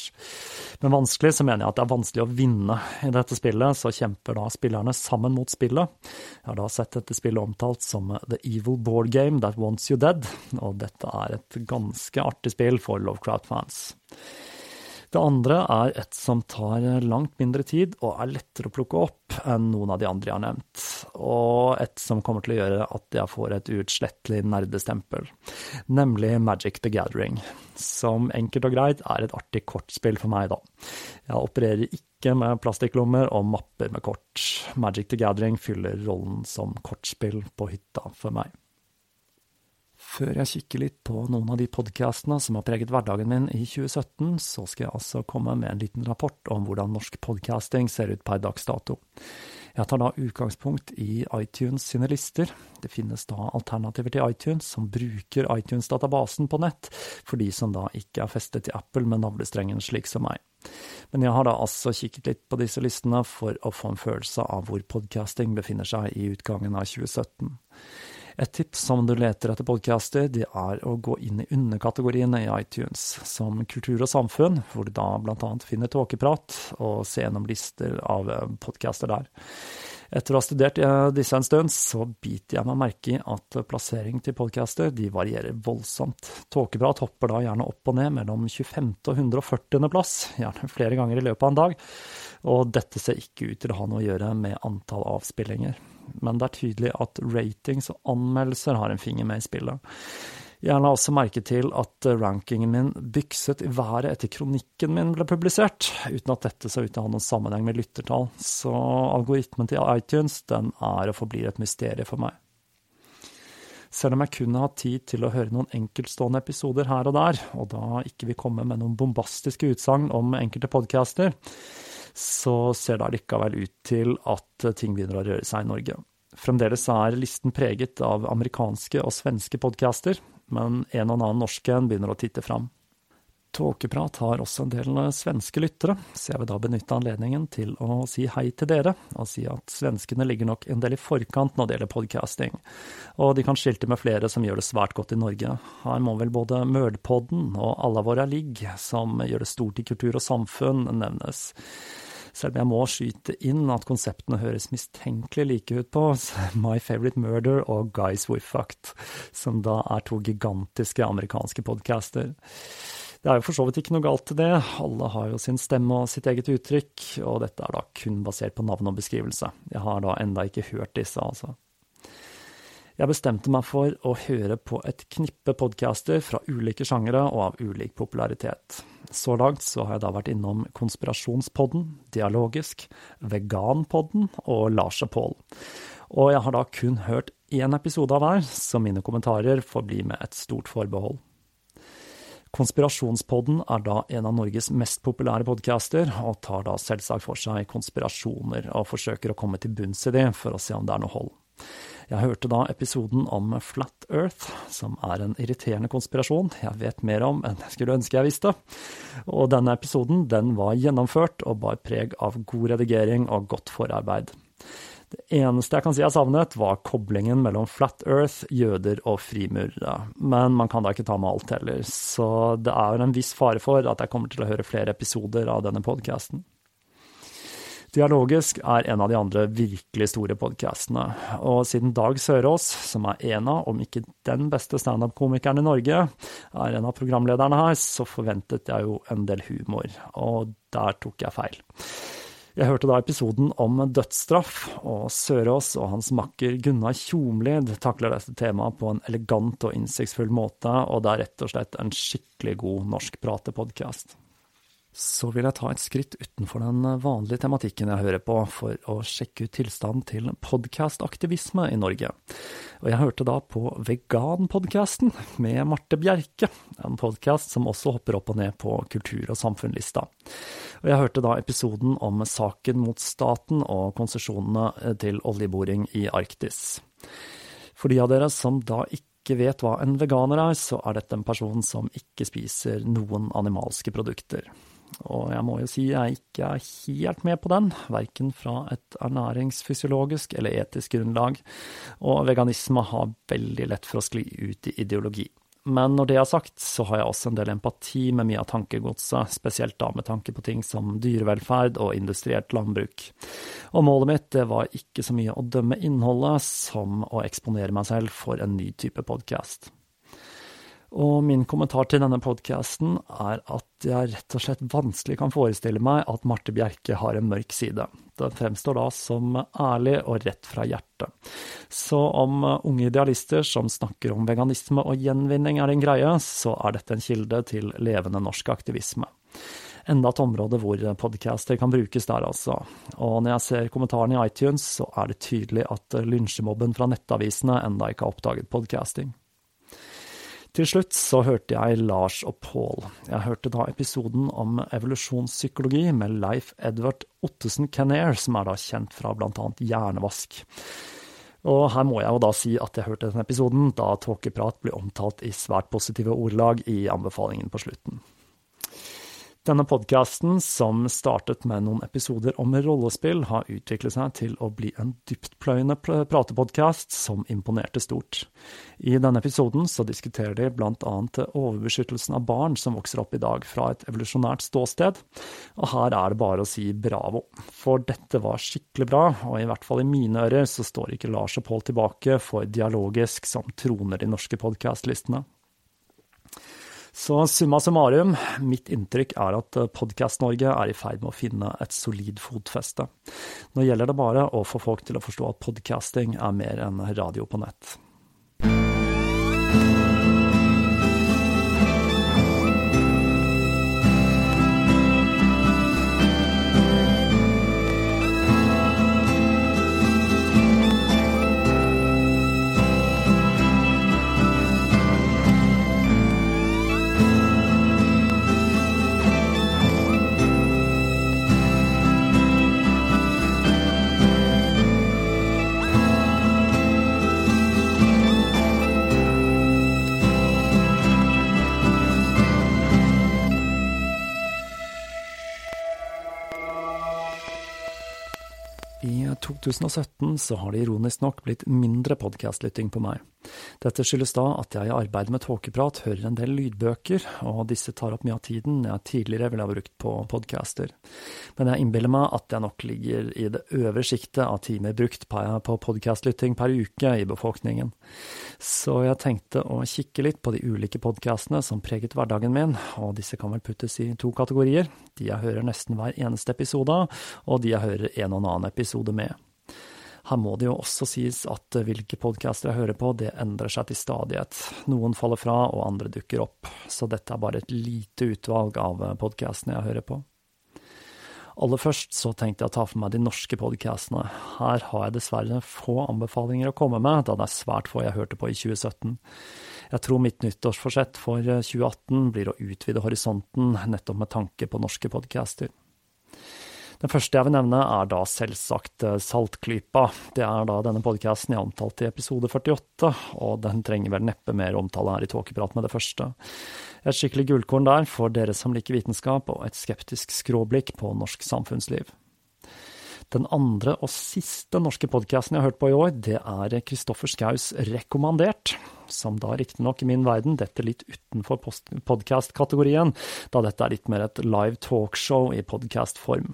Speaker 1: Men vanskelig så mener jeg at det er vanskelig å vinne. I dette spillet så kjemper da spillerne sammen mot spillet. Jeg har da sett dette spillet omtalt som The Evil Board Game That Wants You Dead, og dette er et ganske artig spill for Lovecraft-fans. Det andre er et som tar langt mindre tid og er lettere å plukke opp enn noen av de andre jeg har nevnt, og et som kommer til å gjøre at jeg får et uutslettelig nerdestempel, nemlig Magic the Gathering, som enkelt og greit er et artig kortspill for meg, da. Jeg opererer ikke med plastikklommer og mapper med kort. Magic the Gathering fyller rollen som kortspill på hytta for meg. Før jeg kikker litt på noen av de podkastene som har preget hverdagen min i 2017, så skal jeg altså komme med en liten rapport om hvordan norsk podcasting ser ut per dags dato. Jeg tar da utgangspunkt i iTunes sine lister. Det finnes da alternativer til iTunes som bruker iTunes-databasen på nett, for de som da ikke er festet til Apple med navlestrengen slik som meg. Men jeg har da altså kikket litt på disse listene for å få en følelse av hvor podcasting befinner seg i utgangen av 2017. Et tips som du leter etter podcaster, det er å gå inn i underkategoriene i iTunes, som kultur og samfunn, hvor du da annet finner tåkeprat, og se gjennom lister av eh, podcaster der. Etter å ha studert eh, disse en stund, så biter jeg meg merke i at plassering til podcaster de varierer voldsomt. Tåkeprat hopper da gjerne opp og ned mellom 25. og 140. plass, gjerne flere ganger i løpet av en dag, og dette ser ikke ut til å ha noe å gjøre med antall avspillinger men det er tydelig at ratings og anmeldelser har en finger med i spillet. Jeg la også merke til at rankingen min bykset i været etter kronikken min ble publisert, uten at dette så ut til å ha noen sammenheng med lyttertall, så algoritmen til iTunes den er og forblir et mysterium for meg. Selv om jeg kun har tid til å høre noen enkeltstående episoder her og der, og da ikke vil komme med noen bombastiske utsagn om enkelte podcaster, så ser det allikevel ut til at ting begynner å røre seg i Norge. Fremdeles er listen preget av amerikanske og svenske podcaster, men en og annen norsk begynner å titte fram. Tåkeprat har også en del svenske lyttere, så jeg vil da benytte anledningen til å si hei til dere, og si at svenskene ligger nok en del i forkant når det gjelder podcasting, og de kan skilte med flere som gjør det svært godt i Norge. Her må vel både Mølpodden og Alla våra ligg, som gjør det stort i kultur og samfunn, nevnes. Selv om jeg må skyte inn at konseptene høres mistenkelig like ut på My Favorite Murder og Guys We Fucked, som da er to gigantiske amerikanske podcaster. Det er jo for så vidt ikke noe galt til det, alle har jo sin stemme og sitt eget uttrykk, og dette er da kun basert på navn og beskrivelse. Jeg har da enda ikke hørt disse, altså. Jeg bestemte meg for å høre på et knippe podcaster fra ulike sjangere og av ulik popularitet. Så langt så har jeg da vært innom Konspirasjonspodden, Dialogisk, Veganpodden og Lars og Pål. Og jeg har da kun hørt én episode av hver, så mine kommentarer får bli med et stort forbehold. Konspirasjonspodden er da en av Norges mest populære podcaster, og tar da selvsagt for seg konspirasjoner, og forsøker å komme til bunns i de for å se om det er noe hold. Jeg hørte da episoden om Flat Earth, som er en irriterende konspirasjon jeg vet mer om enn jeg skulle ønske jeg visste. Og denne episoden den var gjennomført og bar preg av god redigering og godt forarbeid. Det eneste jeg kan si jeg savnet, var koblingen mellom Flat Earth, jøder og frimurere. Men man kan da ikke ta med alt heller, så det er en viss fare for at jeg kommer til å høre flere episoder av denne podkasten. Dialogisk er en av de andre virkelig store podkastene, og siden Dag Sørås, som er en av, om ikke den beste standup-komikeren i Norge, er en av programlederne her, så forventet jeg jo en del humor, og der tok jeg feil. Jeg hørte da episoden om dødsstraff, og Sørås og hans makker Gunnar Tjomlid takler dette temaet på en elegant og innsiktsfull måte, og det er rett og slett en skikkelig god norsk pratepodkast så vil jeg ta et skritt utenfor den vanlige tematikken jeg hører på, for å sjekke ut tilstanden til podkastaktivisme i Norge. Og jeg hørte da på Veganpodkasten med Marte Bjerke, en podkast som også hopper opp og ned på kultur- og samfunnslista. Og jeg hørte da episoden om saken mot staten og konsesjonene til oljeboring i Arktis. For de av dere som da ikke vet hva en veganer er, så er dette en person som ikke spiser noen animalske produkter. Og jeg må jo si jeg ikke er helt med på den, verken fra et ernæringsfysiologisk eller etisk grunnlag, og veganisme har veldig lett for å skli ut i ideologi. Men når det er sagt, så har jeg også en del empati med mye av tankegodset, spesielt da med tanke på ting som dyrevelferd og industrielt landbruk. Og målet mitt det var ikke så mye å dømme innholdet, som å eksponere meg selv for en ny type podkast. Og min kommentar til denne podkasten er at jeg rett og slett vanskelig kan forestille meg at Marte Bjerke har en mørk side. Den fremstår da som ærlig og rett fra hjertet. Så om unge idealister som snakker om veganisme og gjenvinning er en greie, så er dette en kilde til levende norsk aktivisme. Enda et område hvor podcaster kan brukes der, altså. Og når jeg ser kommentarene i iTunes, så er det tydelig at lynsjemobben fra nettavisene enda ikke har oppdaget podcasting. Til slutt så hørte jeg Lars og Pål. Jeg hørte da episoden om evolusjonspsykologi med Leif Edvard Ottesen Kenner, som er da kjent fra annet hjernevask. Og her må jeg jo da si at jeg hørte den episoden da tåkeprat ble omtalt i svært positive ordelag i anbefalingen på slutten. Denne podkasten, som startet med noen episoder om rollespill, har utviklet seg til å bli en dyptpløyende pratepodkast som imponerte stort. I denne episoden så diskuterer de annet overbeskyttelsen av barn som vokser opp i dag fra et evolusjonært ståsted, og her er det bare å si bravo. For dette var skikkelig bra, og i hvert fall i mine ører så står ikke Lars og Pål tilbake for dialogisk som troner de norske podkastlistene. Så summa summarum, mitt inntrykk er at Podkast-Norge er i ferd med å finne et solid fotfeste. Nå gjelder det bare å få folk til å forstå at podcasting er mer enn radio på nett. 2017 så har det ironisk nok blitt mindre podkastlytting på meg. Dette skyldes da at jeg i arbeidet med tåkeprat hører en del lydbøker, og disse tar opp mye av tiden jeg tidligere ville ha brukt på podcaster. Men jeg innbiller meg at jeg nok ligger i det øvre sjiktet av timer brukt på podcastlytting per uke i befolkningen. Så jeg tenkte å kikke litt på de ulike podcastene som preget hverdagen min, og disse kan vel puttes i to kategorier. De jeg hører nesten hver eneste episode av, og de jeg hører en og en annen episode med. Her må det jo også sies at hvilke podcaster jeg hører på, det endrer seg til stadighet. Noen faller fra, og andre dukker opp, så dette er bare et lite utvalg av podkastene jeg hører på. Aller først så tenkte jeg å ta for meg de norske podkastene. Her har jeg dessverre få anbefalinger å komme med, da det er svært få jeg hørte på i 2017. Jeg tror mitt nyttårsforsett for 2018 blir å utvide horisonten, nettopp med tanke på norske podcaster. Den første jeg vil nevne, er da selvsagt eh, Saltklypa. Det er da denne podkasten jeg omtalte i episode 48, og den trenger vel neppe mer omtale her i Tåkeprat med det første. Et skikkelig gullkorn der for dere som liker vitenskap, og et skeptisk skråblikk på norsk samfunnsliv. Den andre og siste norske podkasten jeg har hørt på i år, det er Kristoffer Skaus Rekommandert, som da riktignok i min verden detter litt utenfor podkast-kategorien, da dette er litt mer et live talkshow i podkast-form.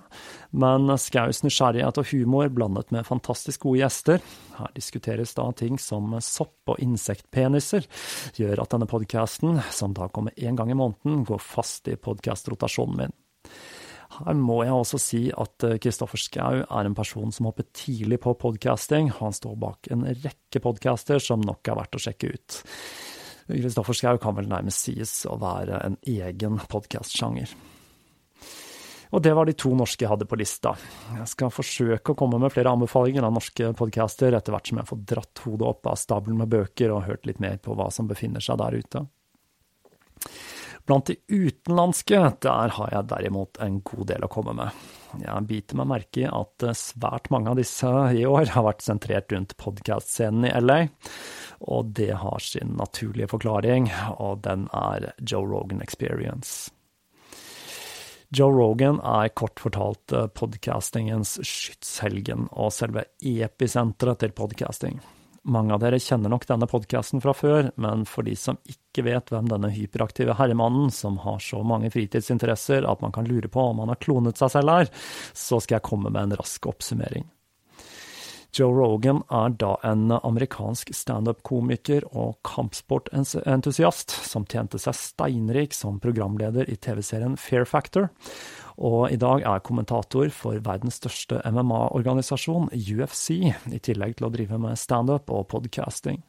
Speaker 1: Men Skaus nysgjerrighet og humor blandet med fantastisk gode gjester, her diskuteres da ting som sopp- og insektpeniser, gjør at denne podkasten, som da kommer én gang i måneden, går fast i podkast-rotasjonen min. Her må jeg også si at Kristoffer eh, Schou er en person som hopper tidlig på podcasting. Han står bak en rekke podcaster som nok er verdt å sjekke ut. Kristoffer Schou kan vel nærmest sies å være en egen podkastsjanger. Og det var de to norske jeg hadde på lista. Jeg skal forsøke å komme med flere anbefalinger av norske podcaster etter hvert som jeg får dratt hodet opp av stabelen med bøker og hørt litt mer på hva som befinner seg der ute. Blant de utenlandske, der har jeg derimot en god del å komme med. Jeg biter meg merke i at svært mange av disse i år har vært sentrert rundt podkast-scenen i LA, og det har sin naturlige forklaring, og den er Joe Rogan Experience. Joe Rogan er kort fortalt podcastingens skytshelgen og selve episenteret til podcasting. Mange av dere kjenner nok denne podkasten fra før, men for de som ikke vet hvem denne hyperaktive herremannen, som har så mange fritidsinteresser at man kan lure på om han har klonet seg selv er, så skal jeg komme med en rask oppsummering. Joe Rogan er da en amerikansk standup-komiker og kampsportentusiast som tjente seg steinrik som programleder i TV-serien Fair Factor, og i dag er kommentator for verdens største MMA-organisasjon, UFC, i tillegg til å drive med standup og podcasting.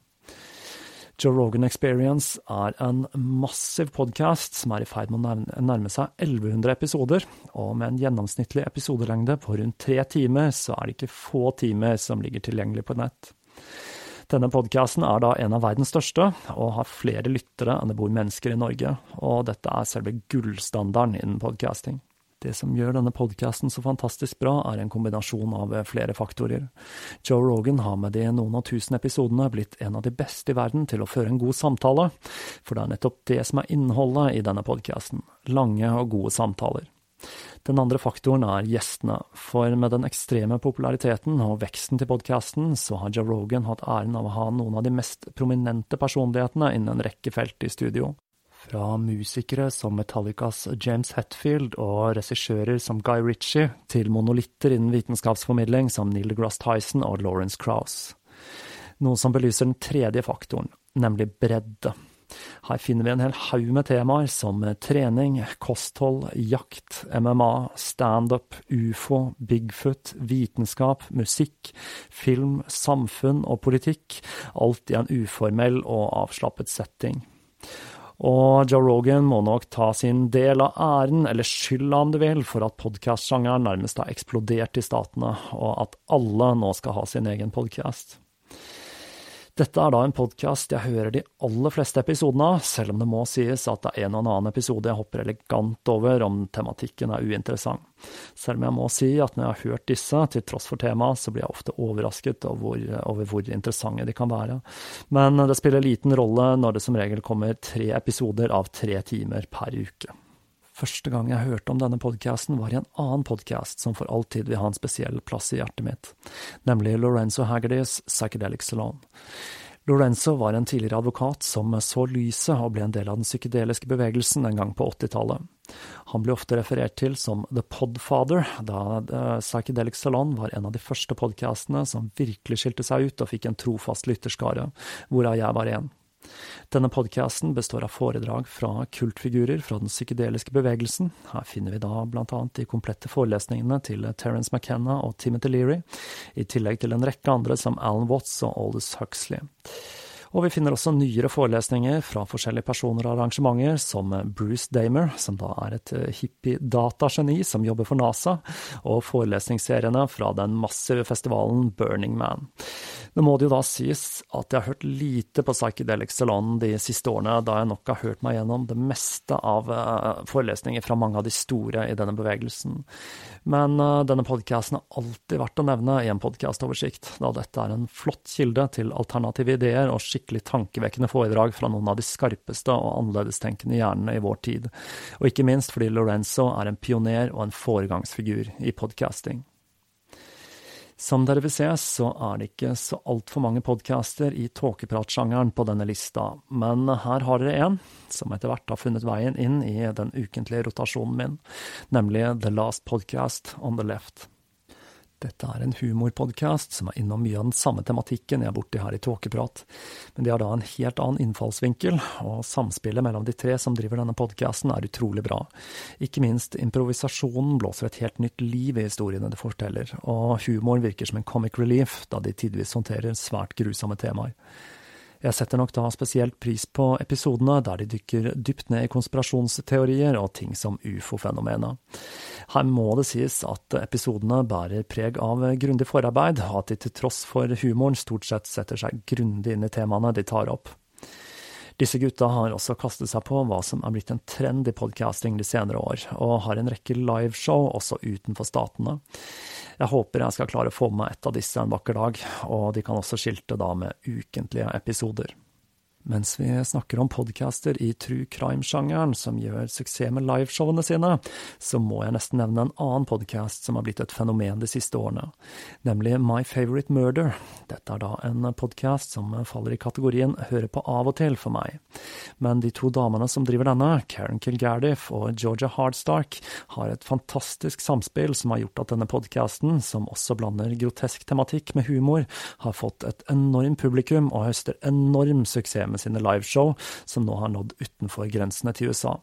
Speaker 1: Joe Rogan Experience er en massiv podkast som er i ferd med å nærme seg 1100 episoder, og med en gjennomsnittlig episodelengde på rundt tre timer, så er det ikke få timer som ligger tilgjengelig på nett. Denne podkasten er da en av verdens største, og har flere lyttere enn det bor mennesker i Norge, og dette er selve gullstandarden innen podcasting. Det som gjør denne podkasten så fantastisk bra, er en kombinasjon av flere faktorer. Joe Rogan har med de noen av tusen episodene blitt en av de beste i verden til å føre en god samtale, for det er nettopp det som er innholdet i denne podkasten – lange og gode samtaler. Den andre faktoren er gjestene, for med den ekstreme populariteten og veksten til podkasten, så har Joe Rogan hatt æren av å ha noen av de mest prominente personlighetene innen en rekke felt i studio. Fra musikere som Metallicas James Hetfield og regissører som Guy Ritchie, til monolitter innen vitenskapsformidling som Neil deGrasse Tyson og Lawrence Krauss. Noe som belyser den tredje faktoren, nemlig bredde. Her finner vi en hel haug med temaer som trening, kosthold, jakt, MMA, standup, ufo, Bigfoot, vitenskap, musikk, film, samfunn og politikk, alt i en uformell og avslappet setting. Og Joe Rogan må nok ta sin del av æren, eller skylda om du vil, for at podkastsjangeren nærmest har eksplodert i statene, og at alle nå skal ha sin egen podkast. Dette er da en podkast jeg hører de aller fleste episodene av, selv om det må sies at det er en og annen episode jeg hopper elegant over om tematikken er uinteressant. Selv om jeg må si at når jeg har hørt disse, til tross for temaet, så blir jeg ofte overrasket over, over hvor interessante de kan være. Men det spiller liten rolle når det som regel kommer tre episoder av tre timer per uke. Første gang jeg hørte om denne podkasten, var i en annen podkast som for alltid vil ha en spesiell plass i hjertet mitt, nemlig Lorenzo Haggardys Psychedelic Salon. Lorenzo var en tidligere advokat som så lyset og ble en del av den psykedeliske bevegelsen en gang på 80-tallet. Han ble ofte referert til som The Podfather, da eh, Psychedelic Salon var en av de første podkastene som virkelig skilte seg ut og fikk en trofast lytterskare, hvorav jeg var en. Denne podkasten består av foredrag fra kultfigurer fra den psykedeliske bevegelsen. Her finner vi da blant annet de komplette forelesningene til Terence McKenna og Timothy Leary, i tillegg til en rekke andre som Alan Watts og Aldous Huxley. Og vi finner også nyere forelesninger fra forskjellige personer og arrangementer, som Bruce Damer, som da er et eh, hippie-datageni som jobber for NASA, og forelesningsseriene fra den massive festivalen Burning Man. Nå må det jo da sies at jeg har hørt lite på Psychedelic Salon de siste årene, da jeg nok har hørt meg gjennom det meste av eh, forelesninger fra mange av de store i denne bevegelsen. Men uh, denne podkasten er alltid verdt å nevne i en podkastoversikt, da dette er en flott kilde til alternative ideer og skikkelig tankevekkende foredrag fra noen av de skarpeste og annerledestenkende hjernene i vår tid, og ikke minst fordi Lorenzo er en pioner og en foregangsfigur i podcasting. Som dere vil se, så er det ikke så altfor mange podcaster i tåkepratsjangeren på denne lista, men her har dere en som etter hvert har funnet veien inn i den ukentlige rotasjonen min, nemlig The Last Podcast on the Left. Dette er en humorpodkast som er innom mye av den samme tematikken jeg er borti her i Tåkeprat, men de har da en helt annen innfallsvinkel, og samspillet mellom de tre som driver denne podkasten er utrolig bra. Ikke minst improvisasjonen blåser et helt nytt liv i historiene det forteller, og humoren virker som en comic relief, da de tidvis håndterer svært grusomme temaer. Jeg setter nok da spesielt pris på episodene der de dykker dypt ned i konspirasjonsteorier og ting som ufo-fenomenet. Her må det sies at episodene bærer preg av grundig forarbeid, og at de til tross for humoren stort sett setter seg grundig inn i temaene de tar opp. Disse gutta har også kastet seg på hva som er blitt en trend i podcasting de senere år, og har en rekke liveshow også utenfor statene. Jeg håper jeg skal klare å få med meg et av disse en vakker dag, og de kan også skilte da med ukentlige episoder. Mens vi snakker om podcaster i true crime-sjangeren som gjør suksess med liveshowene sine, så må jeg nesten nevne en annen podcast som har blitt et fenomen de siste årene, nemlig My Favorite Murder. Dette er da en podcast som faller i kategorien høre på av og til for meg. Men de to damene som driver denne, Karen Kilgardiff og Georgia Hardstark, har et fantastisk samspill som har gjort at denne podcasten, som også blander grotesk tematikk med humor, har fått et enormt publikum og høster enorm suksess med sine liveshow, som nå har nådd utenfor grensene til USA.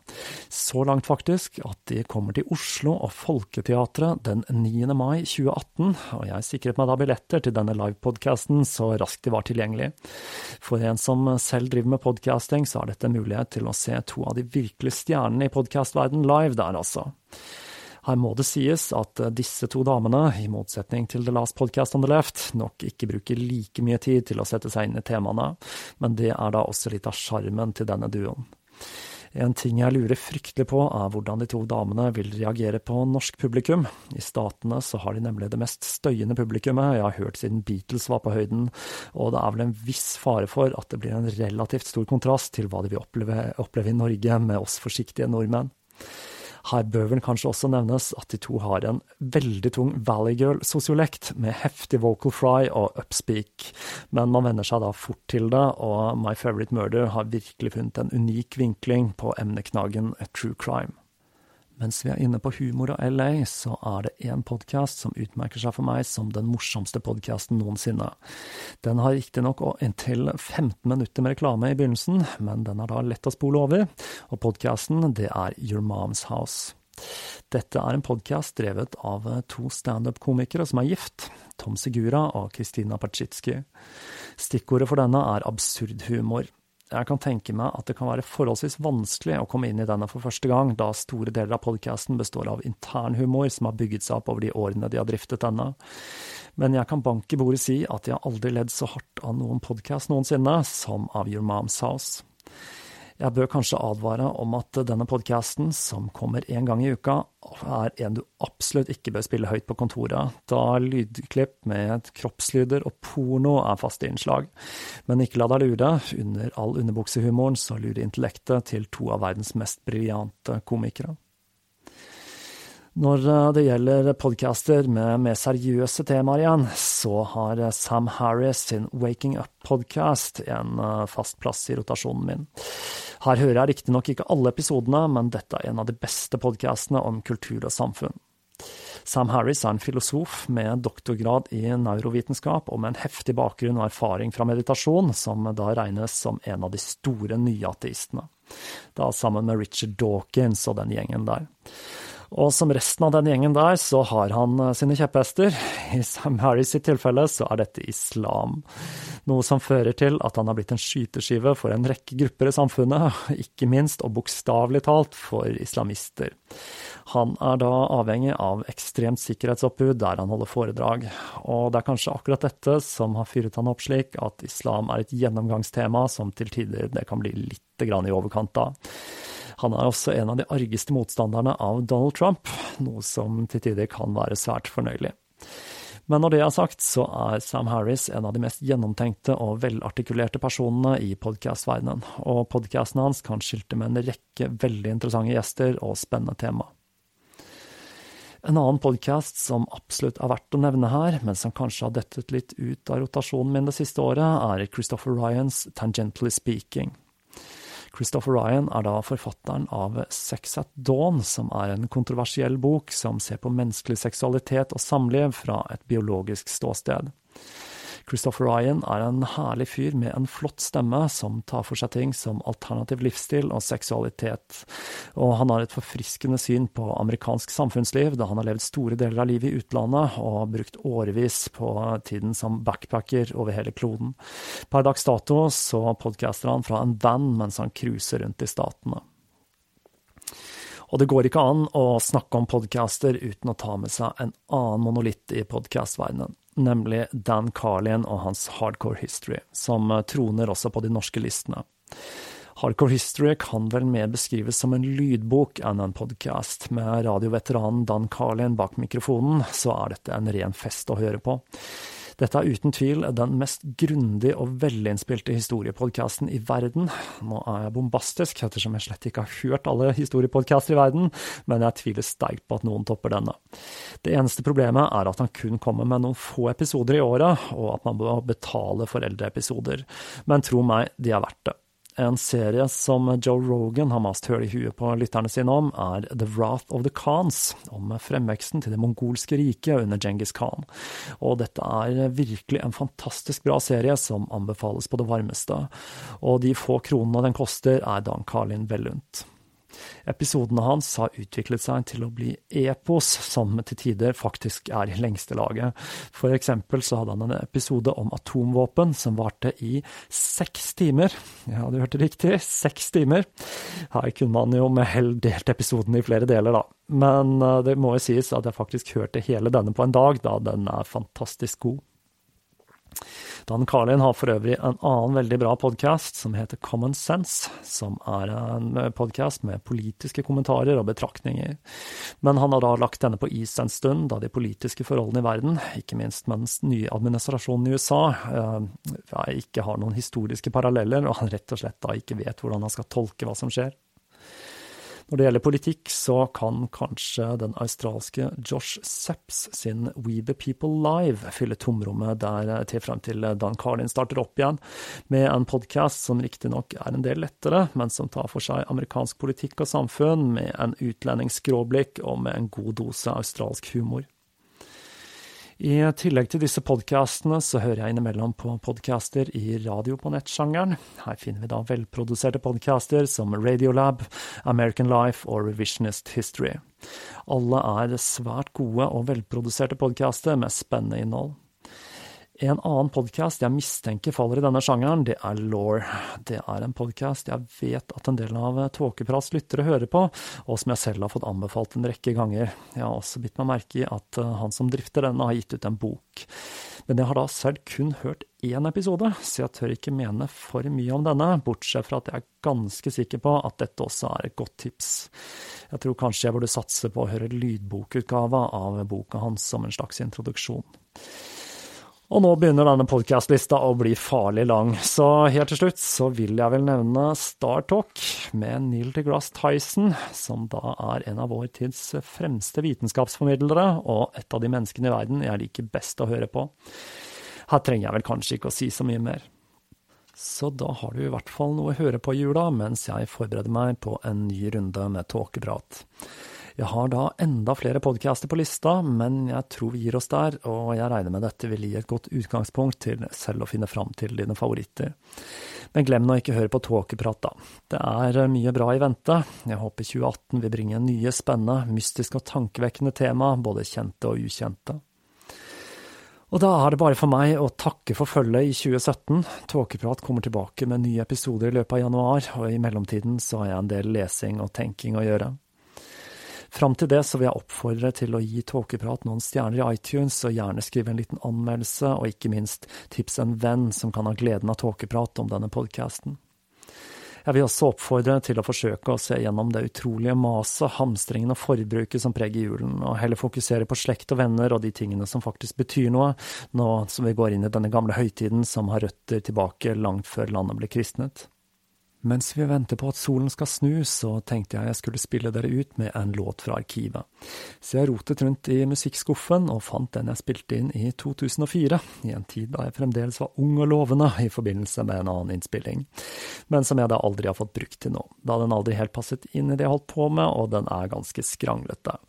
Speaker 1: Så langt faktisk at de kommer til Oslo og Folketeatret den 9. mai 2018, og jeg sikret meg da billetter til denne livepodkasten så raskt de var tilgjengelig. For en som selv driver med podcasting, så er dette mulighet til å se to av de virkelige stjernene i podcastverden live der, altså. Her må det sies at disse to damene, i motsetning til The Last Podcast on the Left, nok ikke bruker like mye tid til å sette seg inn i temaene, men det er da også litt av sjarmen til denne duoen. En ting jeg lurer fryktelig på, er hvordan de to damene vil reagere på norsk publikum. I Statene så har de nemlig det mest støyende publikummet jeg har hørt siden Beatles var på høyden, og det er vel en viss fare for at det blir en relativt stor kontrast til hva de vil oppleve, oppleve i Norge med oss forsiktige nordmenn. Her bør vel kanskje også nevnes at de to har en veldig tung Valley Girl-sosiolekt, med heftig vocal fry og upspeak, men man venner seg da fort til det, og My Favorite Murder har virkelig funnet en unik vinkling på emneknaggen true crime. Mens vi er inne på humor og LA, så er det én podkast som utmerker seg for meg som den morsomste podkasten noensinne. Den har riktignok inntil 15 minutter med reklame i begynnelsen, men den er da lett å spole over, og podkasten det er Your Mom's House. Dette er en podkast drevet av to standup-komikere som er gift, Tom Segura og Kristina Pachitski. Stikkordet for denne er absurd humor. Jeg kan tenke meg at det kan være forholdsvis vanskelig å komme inn i denne for første gang, da store deler av podkasten består av internhumor som har bygget seg opp over de årene de har driftet denne. Men jeg kan bank i bordet si at jeg aldri ledd så hardt av noen podkast noensinne som av Your Mom's House. Jeg bør kanskje advare om at denne podkasten, som kommer én gang i uka, er en du absolutt ikke bør spille høyt på kontoret, da lydklipp med kroppslyder og porno er faste innslag. Men ikke la deg lure, under all underbuksehumoren så lurer intellektet til to av verdens mest briljante komikere. Når eh, det gjelder podcaster med mer seriøse temaer igjen, så har eh, Sam Harris sin Waking Up-podkast en eh, fast plass i rotasjonen min. Her hører jeg riktignok ikke alle episodene, men dette er en av de beste podkastene om kultur og samfunn. Sam Harris er en filosof med doktorgrad i neurovitenskap og med en heftig bakgrunn og erfaring fra meditasjon, som da regnes som en av de store nye ateistene. Da sammen med Richard Dawkins og den gjengen der. Og som resten av den gjengen der, så har han eh, sine kjepphester. I Sam Harris sitt tilfelle så er dette islam. Noe som fører til at han har blitt en skyteskive for en rekke grupper i samfunnet, ikke minst og bokstavelig talt for islamister. Han er da avhengig av ekstremt sikkerhetsoppbud der han holder foredrag, og det er kanskje akkurat dette som har fyret han opp slik at islam er et gjennomgangstema som til tider det kan bli litt i overkant av. Han er også en av de argeste motstanderne av Donald Trump, noe som til tider kan være svært fornøyelig. Men når det er sagt, så er Sam Harris en av de mest gjennomtenkte og velartikulerte personene i podkastverdenen, og podkasten hans kan skilte med en rekke veldig interessante gjester og spennende tema. En annen podkast som absolutt er verdt å nevne her, men som kanskje har dettet litt ut av rotasjonen min det siste året, er Christopher Ryans Tangentally Speaking. Christopher Ryan er da forfatteren av Sex at Dawn, som er en kontroversiell bok som ser på menneskelig seksualitet og samliv fra et biologisk ståsted. Christopher Ryan er en herlig fyr med en flott stemme som tar for seg ting som alternativ livsstil og seksualitet, og han har et forfriskende syn på amerikansk samfunnsliv, da han har levd store deler av livet i utlandet og brukt årevis på tiden som backpacker over hele kloden. Per dags dato så podcaster han fra en van mens han cruiser rundt i statene. Og det går ikke an å snakke om podcaster uten å ta med seg en annen monolitt i podcastverdenen nemlig Dan Carlien og hans Hardcore History, som eh, troner også på de norske listene. Hardcore History kan vel mer beskrives som en lydbok enn en podkast. Med radioveteranen Dan Carlien bak mikrofonen, så er dette en ren fest å høre på. Dette er uten tvil den mest grundig og velinnspilte historiepodkasten i verden. Nå er jeg bombastisk, ettersom jeg slett ikke har hørt alle historiepodkaster i verden, men jeg tviler sterkt på at noen topper denne. Det eneste problemet er at han kun kommer med noen få episoder i året, og at man må betale for eldre episoder. Men tro meg, de er verdt det. En serie som Joe Rogan har mast høl i huet på lytterne sine om, er The Wrath of the Khans, om fremveksten til det mongolske riket under Genghis Khan. Og dette er virkelig en fantastisk bra serie som anbefales på det varmeste. Og de få kronene den koster, er Dan Carlin vel unt. Episodene hans har utviklet seg til å bli epos, som til tider faktisk er i lengste laget. For eksempel så hadde han en episode om atomvåpen som varte i seks timer. Ja, du hørte riktig, seks timer. Her kunne man jo med hell delt episoden i flere deler, da. Men eh, det må jo sies at jeg faktisk hørte hele denne på en dag, da den er fantastisk god. Dan Carlin har for øvrig en annen veldig bra podkast som heter Common Sense, som er en podkast med politiske kommentarer og betraktninger. Men han har da lagt denne på is en stund, da de politiske forholdene i verden, ikke minst med den nye administrasjonen i USA, eh, ikke har noen historiske paralleller, og han rett og slett da ikke vet hvordan han skal tolke hva som skjer. Når det gjelder politikk, så kan kanskje den australske Josh Sepps sin We the People Live fylle tomrommet der til frem til Dan Carlin starter opp igjen, med en podkast som riktignok er en del lettere, men som tar for seg amerikansk politikk og samfunn med en utlendings skråblikk og med en god dose australsk humor. I tillegg til disse podkastene så hører jeg innimellom på podcaster i radio på nettsjangeren. Her finner vi da velproduserte podcaster som Radiolab, American Life og Revisionist History. Alle er svært gode og velproduserte podcaster med spennende innhold. En annen podkast jeg mistenker faller i denne sjangeren, det er Law. Det er en podkast jeg vet at en del av Tåkeprats lyttere hører på, og som jeg selv har fått anbefalt en rekke ganger. Jeg har også bitt meg merke i at eh, han som drifter denne, har gitt ut en bok. Men jeg har da selv kun hørt én episode, så jeg tør ikke mene for mye om denne, bortsett fra at jeg er ganske sikker på at dette også er et godt tips. Jeg tror kanskje jeg burde satse på å høre lydbokutgava av boka hans som en slags introduksjon. Og nå begynner denne podkastlista å bli farlig lang, så helt til slutt så vil jeg vel nevne Star Talk med Neil deGrasse Tyson, som da er en av vår tids fremste vitenskapsformidlere, og et av de menneskene i verden jeg liker best å høre på. Her trenger jeg vel kanskje ikke å si så mye mer. Så da har du i hvert fall noe å høre på i jula, mens jeg forbereder meg på en ny runde med tåkeprat. Jeg har da enda flere podcaster på lista, men jeg tror vi gir oss der, og jeg regner med dette vil gi et godt utgangspunkt til selv å finne fram til dine favoritter. Men glem nå ikke å høre på tåkeprat, da. Det er mye bra i vente. Jeg håper 2018 vil bringe nye spennende, mystiske og tankevekkende tema, både kjente og ukjente. Og da er det bare for meg å takke for følget i 2017. Tåkeprat kommer tilbake med nye episoder i løpet av januar, og i mellomtiden så har jeg en del lesing og tenking å gjøre. Fram til det så vil jeg oppfordre til å gi Tåkeprat noen stjerner i iTunes, og gjerne skrive en liten anmeldelse, og ikke minst tips en venn som kan ha gleden av tåkeprat om denne podkasten. Jeg vil også oppfordre til å forsøke å se gjennom det utrolige maset, hamstringen og forbruket som preger julen, og heller fokusere på slekt og venner og de tingene som faktisk betyr noe, nå som vi går inn i denne gamle høytiden som har røtter tilbake langt før landet ble kristnet. Mens vi venter på at solen skal snu, så tenkte jeg jeg skulle spille dere ut med en låt fra arkivet. Så jeg rotet rundt i musikkskuffen og fant den jeg spilte inn i 2004, i en tid da jeg fremdeles var ung og lovende i forbindelse med en annen innspilling, men som jeg da aldri har fått brukt til nå, da den aldri helt passet inn i det jeg holdt på med, og den er ganske skranglete.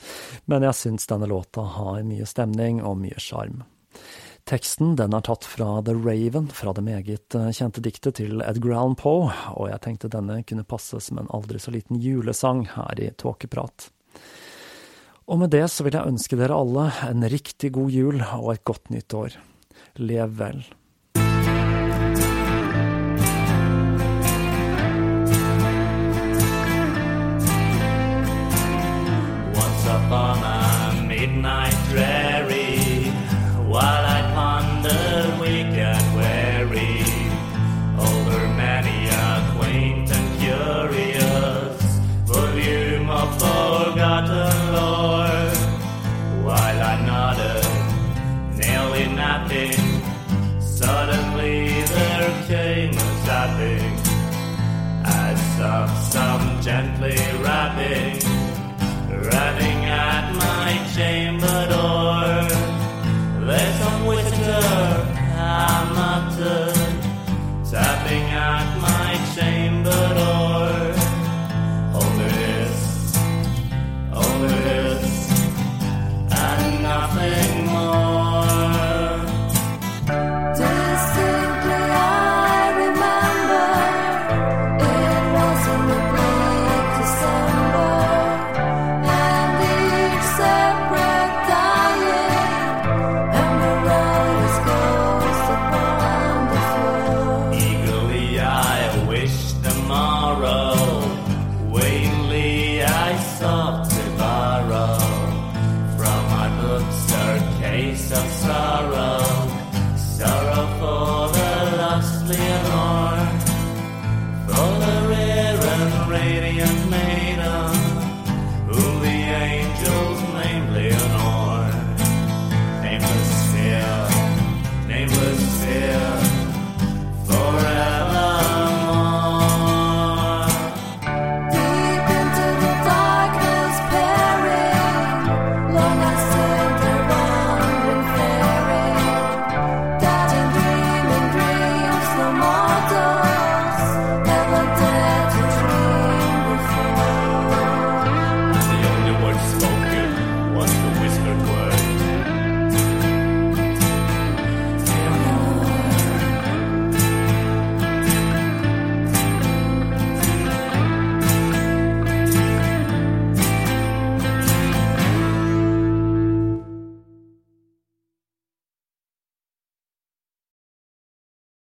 Speaker 1: Men jeg syns denne låta har mye stemning og mye sjarm. Teksten den er tatt fra The Raven, fra det meget eh, kjente diktet til Edgar Allan Poe, og jeg tenkte denne kunne passe som en aldri så liten julesang her i Tåkeprat. Og med det så vil jeg ønske dere alle en riktig god jul og et godt nytt år. Lev vel.
Speaker 3: Once upon a midnight dreary, while I I stop some gently rapping, running